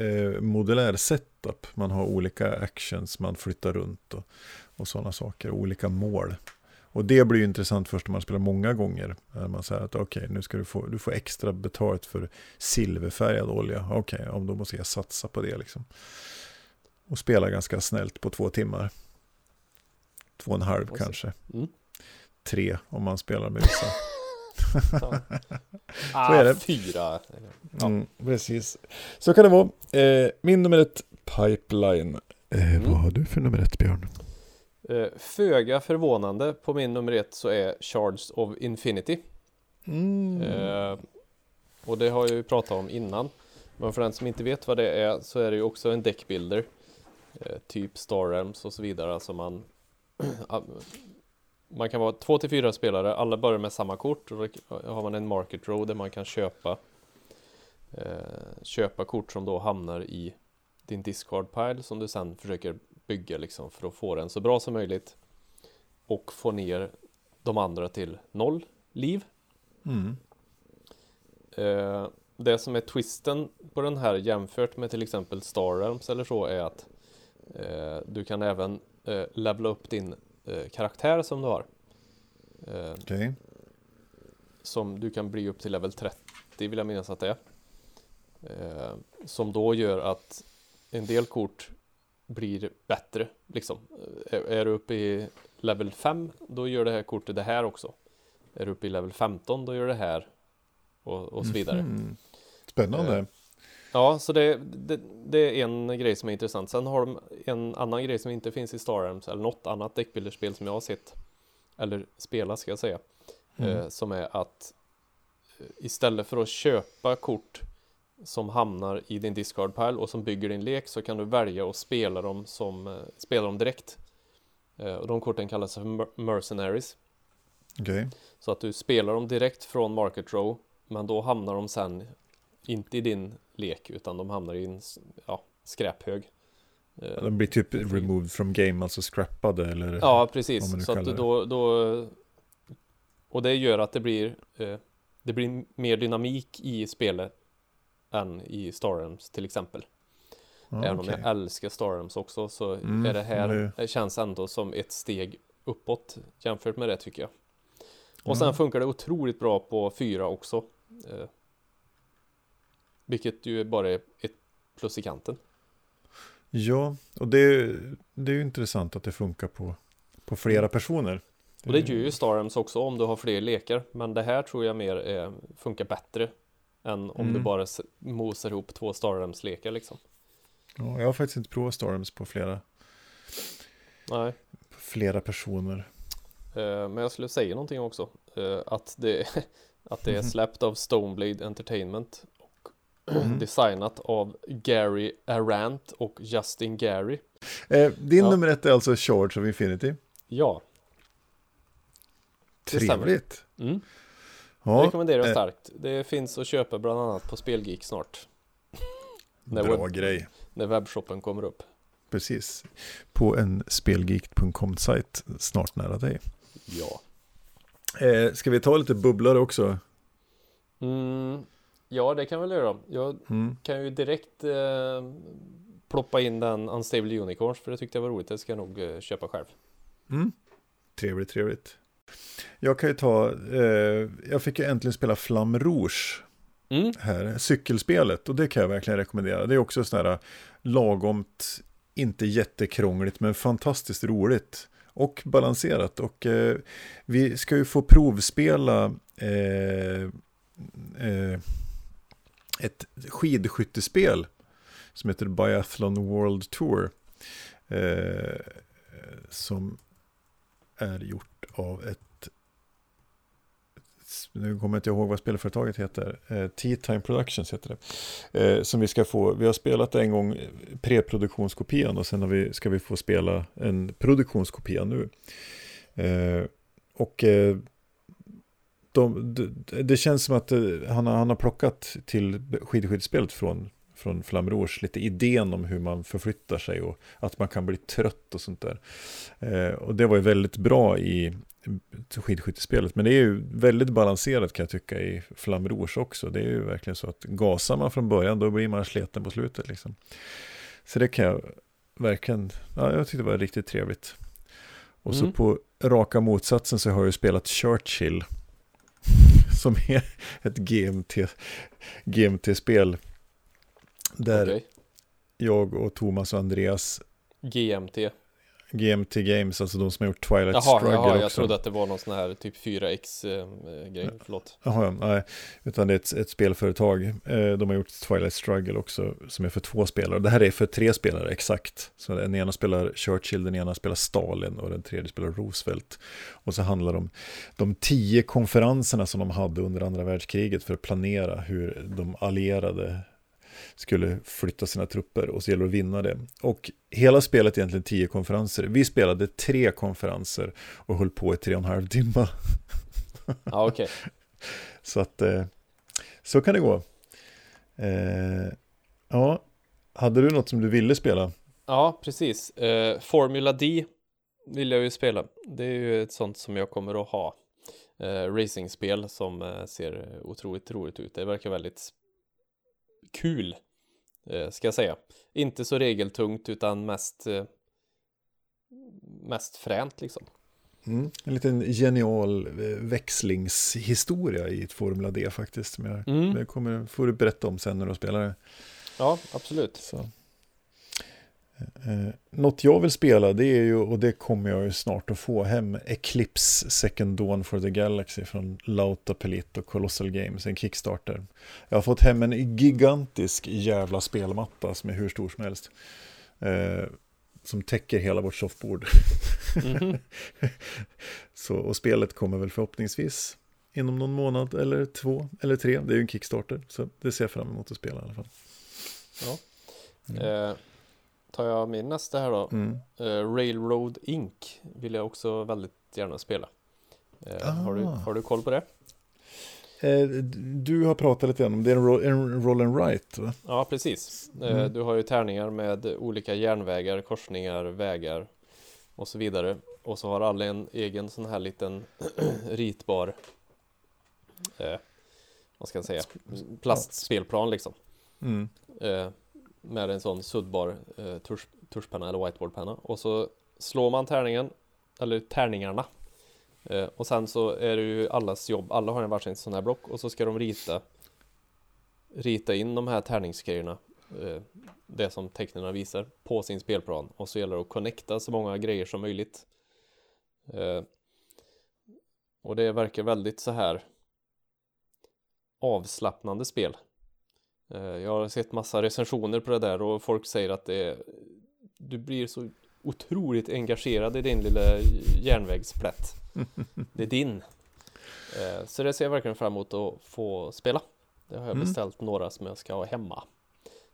eh, modulär setup. Man har olika actions, man flyttar runt och, och sådana saker. Olika mål. Och det blir ju intressant först när man spelar många gånger. När man säger att okej, nu ska du få, du får extra betalt för silverfärgad olja. Okej, ja, då måste jag satsa på det liksom. Och spela ganska snällt på två timmar. Två och en halv kanske. mm. Tre om man spelar med vissa. ja. Så är det. Ah, fyra Ja. Mm, precis. Så kan det vara. Eh, min nummer ett, Pipeline. Eh, Mm. Vad har du för nummer ett, Björn? Eh, Föga förvånande på min nummer ett så är Shards of Infinity Mm. eh, Och det har jag ju pratat om innan Men för den som inte vet vad det är så är det ju också en deckbuilder eh, Typ Star Realms och så vidare Alltså man Man kan vara två till fyra spelare Alla börjar med samma kort och då har man en market row där man kan köpa eh, Köpa kort som då hamnar i din discard pile som du sen försöker bygga liksom för att få den så bra som möjligt och få ner de andra till noll liv. Mm. Eh, det som är twisten på den här jämfört med till exempel Star Realms eller så är att Eh, du kan även eh, levela upp din eh, karaktär som du har. Eh, Okej. som du kan bli upp till level 30 vill jag minnas att det är. Eh, som då gör att en del kort blir bättre liksom. Eh, Är, är du uppe i level 5 då gör det här kortet det här också. Är du uppe i level 15 då gör det här och, och så vidare. Mhm. Spännande. Ja, så det, det, det är en grej som är intressant. Sen har de en annan grej som inte finns i Star Realms eller något annat deckbilderspel som jag har sett eller spela ska jag säga. Mm. Eh, som är att eh, istället för att köpa kort som hamnar i din discard pile och som bygger din lek så kan du välja att spela dem som eh, spela dem direkt. Eh, och de korten kallas för mer- mercenaries. Okej. Så att du spelar dem direkt från Market Row Men då hamnar de sen Inte i din lek utan de hamnar i en ja, skräphög Eh, De blir typ removed from game, alltså scrappade eller? Ja precis, så att då, då Och det gör att det blir eh, Det blir mer dynamik i spelet Än i Star Realms till exempel Ja, Även om okej. jag älskar Star Realms också så Mm, är det här det- det känns ändå som ett steg uppåt jämfört med det tycker jag. Och Ja. sen funkar det otroligt bra på fyra också. Vilket ju bara är ett plus i kanten. Ja, och det, är- det är ju intressant att det funkar på, på flera personer. Och det gör ju Star Realms också om du har fler lekar. Men det här tror jag mer är, funkar bättre än om Mm. du bara mosar ihop två Star Realms lekar liksom. Ja, jag har faktiskt inte provat Storms på flera, Nej. på flera personer. Eh, Men jag skulle säga någonting också. eh, Att det, att det är släppt av Stoneblade Entertainment. Mm. designat av Gary Arant och Justin Gary. Eh, din Ja. nummer ett är alltså Charge of Infinity. Ja. Trevligt. mm. Ja, rekommenderar jag eh, starkt. Det finns att köpa bland annat på Spelgeek snart. När, bra webb, grej. när webbshoppen kommer upp. Precis. På en spelgeek.com-sajt snart nära dig. Ja. Eh, ska vi ta lite bubblare också? Mm. Ja, det kan vi väl göra. Jag Mm. kan ju direkt eh, ploppa in den Unstable Unicorns för det tyckte jag var roligt. Det ska jag nog eh, köpa själv. Mm. Trevligt, trevligt. Jag kan ju ta, eh, jag fick ju äntligen spela Flam Rouge Mm. här, cykelspelet, och det kan jag verkligen rekommendera. Det är också sån här lagomt, inte jättekrångligt, men fantastiskt roligt och balanserat. Och eh, vi ska ju få provspela eh, eh, ett skidskyttespel som heter Biathlon World Tour. Eh, som är gjort av ett nu kommer jag inte ihåg vad spelföretaget heter. Eh, Tea Time Productions heter det. Eh, som vi ska få, vi har spelat en gång preproduktionskopian och sen har vi, ska vi få spela en produktionskopia nu. Eh, och eh, de, det, det känns som att eh, han, har, han har plockat till skidskyttespelet från, från Flam Rouge lite idén om hur man förflyttar sig och att man kan bli trött och sånt där. Eh, och det var ju väldigt bra i skidskyttespelet, men det är ju väldigt balanserat kan jag tycka i Flam Rouge också. Det är ju verkligen så att gasar man från början då blir man sleten på slutet liksom. Så det kan jag verkligen, ja, jag tyckte det var riktigt trevligt. Och så Mm. på raka motsatsen så har jag ju spelat Churchill. Som är ett GMT, GMT-spel. Där Okej. jag och Thomas och Andreas, GMT. GMT Games, alltså de som har gjort Twilight Jaha, Struggle jaha, jag också. trodde att det var någon sån här typ 4X eh. Förlåt. Jaha, ja, nej, utan det är ett, ett spelföretag. Eh, de har gjort Twilight Struggle också, som är för två spelare. Det här är för tre spelare, exakt. Så den ena spelar Churchill, den ena spelar Stalin och den tredje spelar Roosevelt. Och så handlar det om de tio konferenserna som de hade under andra världskriget för att planera hur de allierade skulle flytta sina trupper och så gäller det att vinna det. Och hela spelet är egentligen tio konferenser. Vi spelade tre konferenser och höll på i tre och en halv timme. Ja, okej. Så att eh, så kan det gå. Eh, ja, hade du något som du ville spela? Ja, precis. Eh, Formula D vill jag ju spela. Det är ju ett sånt som jag kommer att ha. Eh, racingspel som eh, ser otroligt roligt ut. Det verkar väldigt kul. eh, ska jag säga. Inte så regeltungt utan mest eh, mest fränt liksom. Mm. En liten genial eh, växlingshistoria i ett Formula D faktiskt. Som jag, Mm. Det kommer, får du berätta om sen när du spelar det. Ja, absolut. Så. Eh, något jag vill spela det är ju, och det kommer jag ju snart att få hem, Eclipse Second Dawn for the Galaxy från Lauta Pelito Colossal Games, en Kickstarter. Jag har fått hem en gigantisk jävla spelmatta som är hur stor som helst. Eh, som täcker hela vårt soffbord. Mhm. Så, och spelet kommer väl förhoppningsvis inom någon månad eller två eller tre. Det är ju en Kickstarter, så det ser jag fram emot att spela i alla fall. Eh, tar jag min nästa här då. Mm. Eh, Railroad Inc. vill jag också väldigt gärna spela. Eh, har, du, Ah. har du koll på det? Eh, du har pratat lite grann om det, är en roll, en roll and write va? Ja, precis. Mm. Du har ju tärningar med olika järnvägar, korsningar, vägar och så vidare. Och så har alla en egen sån här liten ritbar, vad ska jag säga, plastspelplan liksom. Mm. Med en sån suddbar eh, tusch, tuschpenna eller whiteboardpenna. Och så slår man tärningen, eller tärningarna. Eh, och sen så är det ju allas jobb, alla har en varsin sån här block och så ska de rita Rita in de här tärningsgrejerna eh, Det som tecknen visar på sin spelplan och så gäller det att connecta så många grejer som möjligt eh, Och det verkar väldigt så här avslappnande spel jag har sett massa recensioner på det där och folk säger att det är, du blir så otroligt engagerad i din lilla järnvägsplätt. Det är din. Eh, Så det ser jag verkligen fram emot att få spela. Det har jag Mm. beställt några som jag ska ha hemma.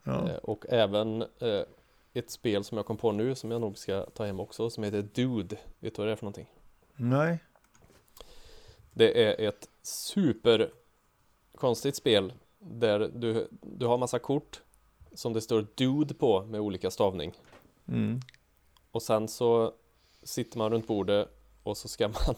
Ja. Eh, Och även eh, ett spel som jag kom på nu som jag nog ska ta hem också som heter Dude. Vet du vad det är för någonting? Nej. Det är ett super konstigt spel där du, du har massa kort som det står Dude på med olika stavning. Mm. Och sen så sitter man runt bordet och så ska man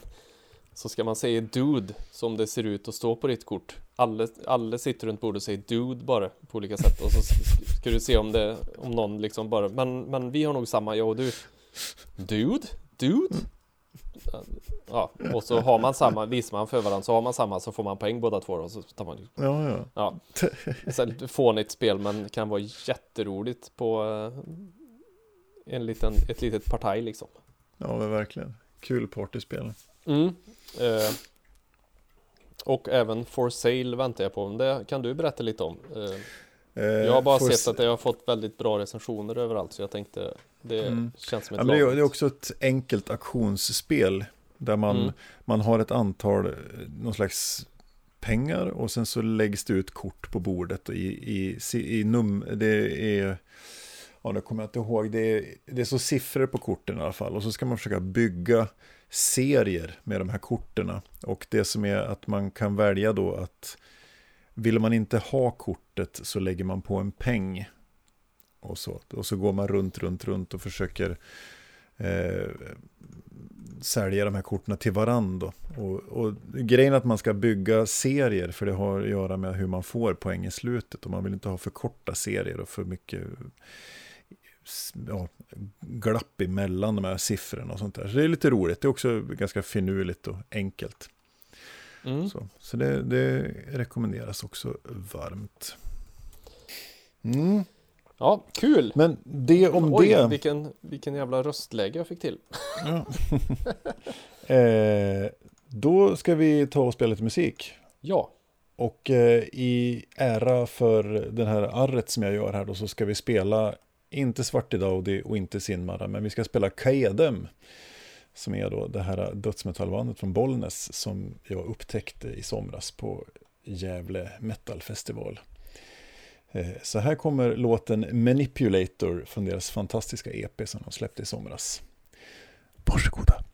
så ska man säga Dude som det ser ut att stå på ditt kort. Alla, alla sitter runt bordet och säger Dude bara på olika sätt och så sk- ska du se om det om någon liksom bara men, men vi har nog samma jag och du. Dude? Dude? Ja, och så har man samma, visar man för varandra så har man samma så får man poäng båda två och så tar man Ja, ja. Ja, så fånigt spel men kan vara jätteroligt på eh, en liten, ett litet partaj liksom. Ja, men verkligen. Kul partyspel. Mm. Eh, och även For Sale väntar jag på. Men det kan du berätta lite om. Eh, jag har bara sett se- att det har fått väldigt bra recensioner överallt så jag tänkte det Mm. känns som ett Ja, men det, det är också ett enkelt auktionsspel. Där man, Mm. man har ett antal, eh, någon slags pengar och sen så läggs det ut kort på bordet och i, i, i num, det är, ja det kommer jag inte ihåg, det är, det är så siffror på korten i alla fall och så ska man försöka bygga serier med de här korten och det som är att man kan välja då att vill man inte ha kortet så lägger man på en peng och så, och så går man runt, runt, runt och försöker eh, sälja de här korten till varandra. Och, och grejen är att man ska bygga serier för det har att göra med hur man får poäng i slutet. Och man vill inte ha för korta serier och för mycket ja, glapp emellan de här siffrorna och sånt där. Så det är lite roligt. Det är också ganska finurligt och enkelt. Mm. Så, så det, det rekommenderas också varmt. Mm. Ja, kul! Men det om Oj, det. vilken, vilken jävla röstläge jag fick till. Ja. eh, då ska vi ta och spela lite musik. Ja, Och eh, i ära för den här arret som jag gör här då så ska vi spela inte Svartidaudi och inte Sinmara men vi ska spela Kaedem. Som är då det här dödsmetallbandet från Bollnäs som jag upptäckte i somras på Gävle Metal Festival. Eh, så här kommer låten Manipulator från deras fantastiska EP som de släppte i somras. Varsågoda.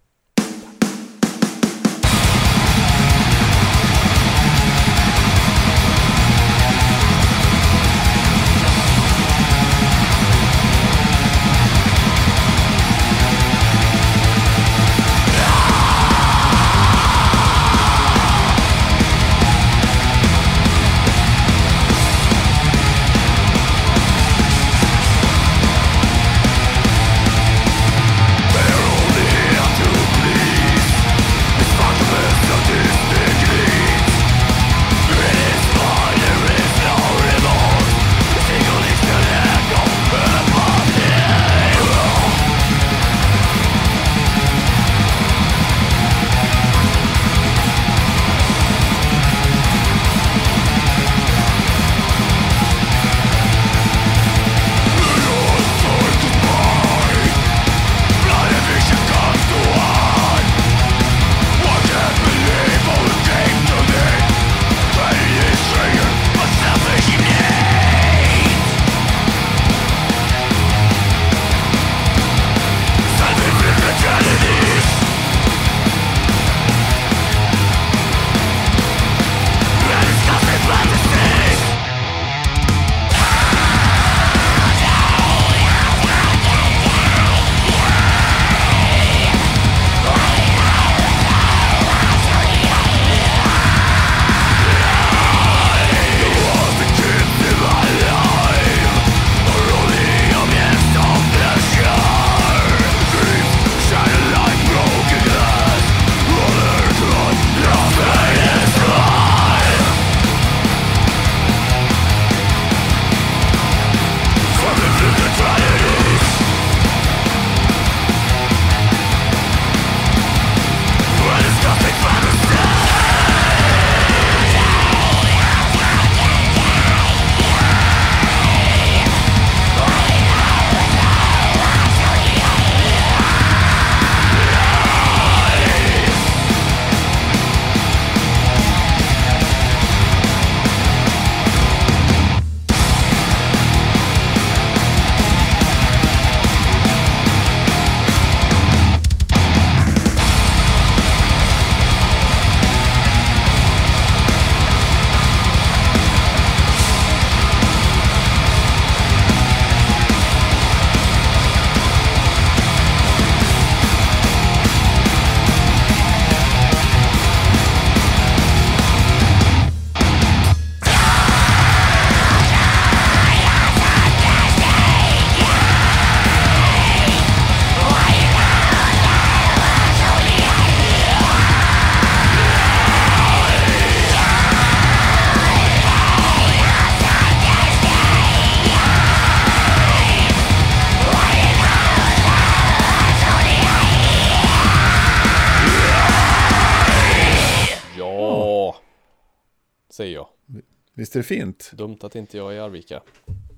Visst är det fint? Dumt att inte jag är i Arvika.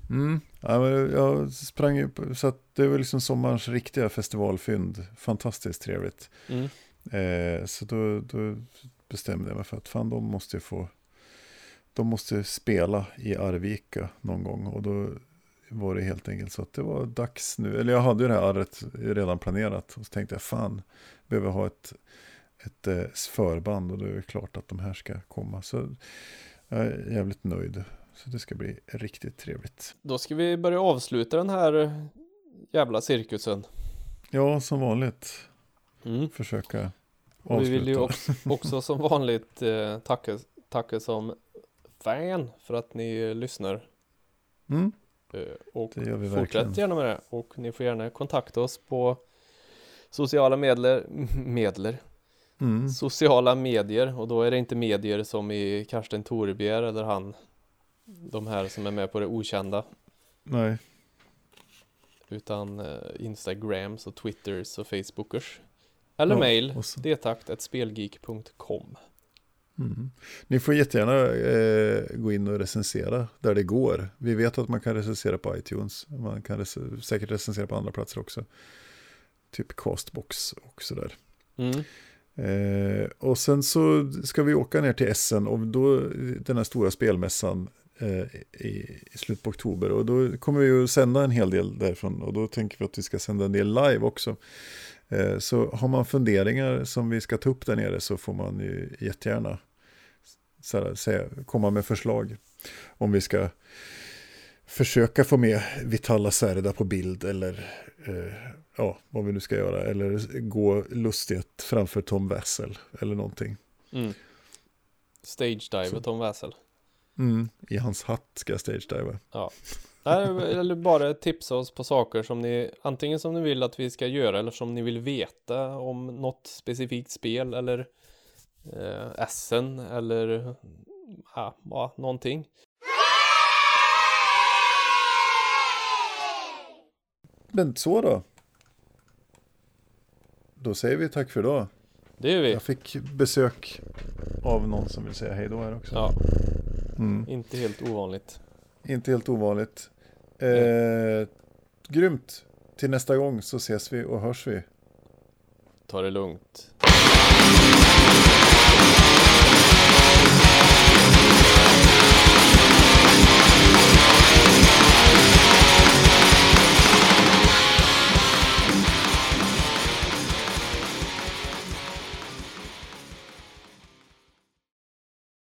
Mm. Ja, jag sprang ju på, så det var liksom sommarens riktiga festivalfynd. Fantastiskt trevligt. Mm. Eh, så då, då bestämde jag mig för att fan de måste ju få, de måste spela i Arvika någon gång. Och då var det helt enkelt så att det var dags nu. Eller jag hade ju det här arret redan planerat. Och så tänkte jag fan, behöver ha ett, ett eh, förband. Och då är det klart att de här ska komma. Så jag är jävligt nöjd. Så det ska bli riktigt trevligt. Då ska vi börja avsluta den här jävla cirkusen. Ja, som vanligt. Mm. Försöka Och vi vill ju avsluta. också, också som vanligt eh, tacka, tacka som fan för att ni lyssnar. Mm, Eh, och det gör vi fortsätt verkligen. gärna med det. Och ni får gärna kontakta oss på sociala medler, medler, Mm. sociala medier. Och då är det inte medier som i Karsten Torebjer eller han. De här som är med på det okända. Nej, Utan eh, Instagrams och Twitters och Facebookers. Eller Ja, mail, detakt.spelgeek.com Mm. Ni får jättegärna eh, gå in och recensera där det går. Vi vet att man kan recensera på iTunes. Man kan rec- säkert recensera på andra platser också. Typ Castbox och sådär. mm. Eh, och sen så ska vi åka ner till Essen och då den här stora spelmässan eh, i, i slutet på oktober. Och då kommer vi ju sända en hel del därifrån och då tänker vi att vi ska sända en del live också. Eh, så har man funderingar som vi ska ta upp där nere så får man ju jättegärna så här, säga, komma med förslag. Om vi ska försöka få med Vitala Serda på bild eller eh, ja, vad vi nu ska göra. Eller gå lustigt framför Tom Wessel eller någonting. Mm. Stage dive Så. Tom Wessel. Mm, I hans hatt ska jag stage diva. Nej, eller bara tipsa oss på saker som ni antingen som ni vill att vi ska göra eller som ni vill veta om något specifikt spel eller eh, Essen eller ja, ja, någonting. Men så då. Då säger vi tack för idag. Det gör vi. Jag fick besök av någon som vill säga hej då här också. Ja, Mm. inte helt ovanligt. Inte helt ovanligt. Eh, grymt. Till nästa gång så ses vi och hörs vi. Ta det lugnt.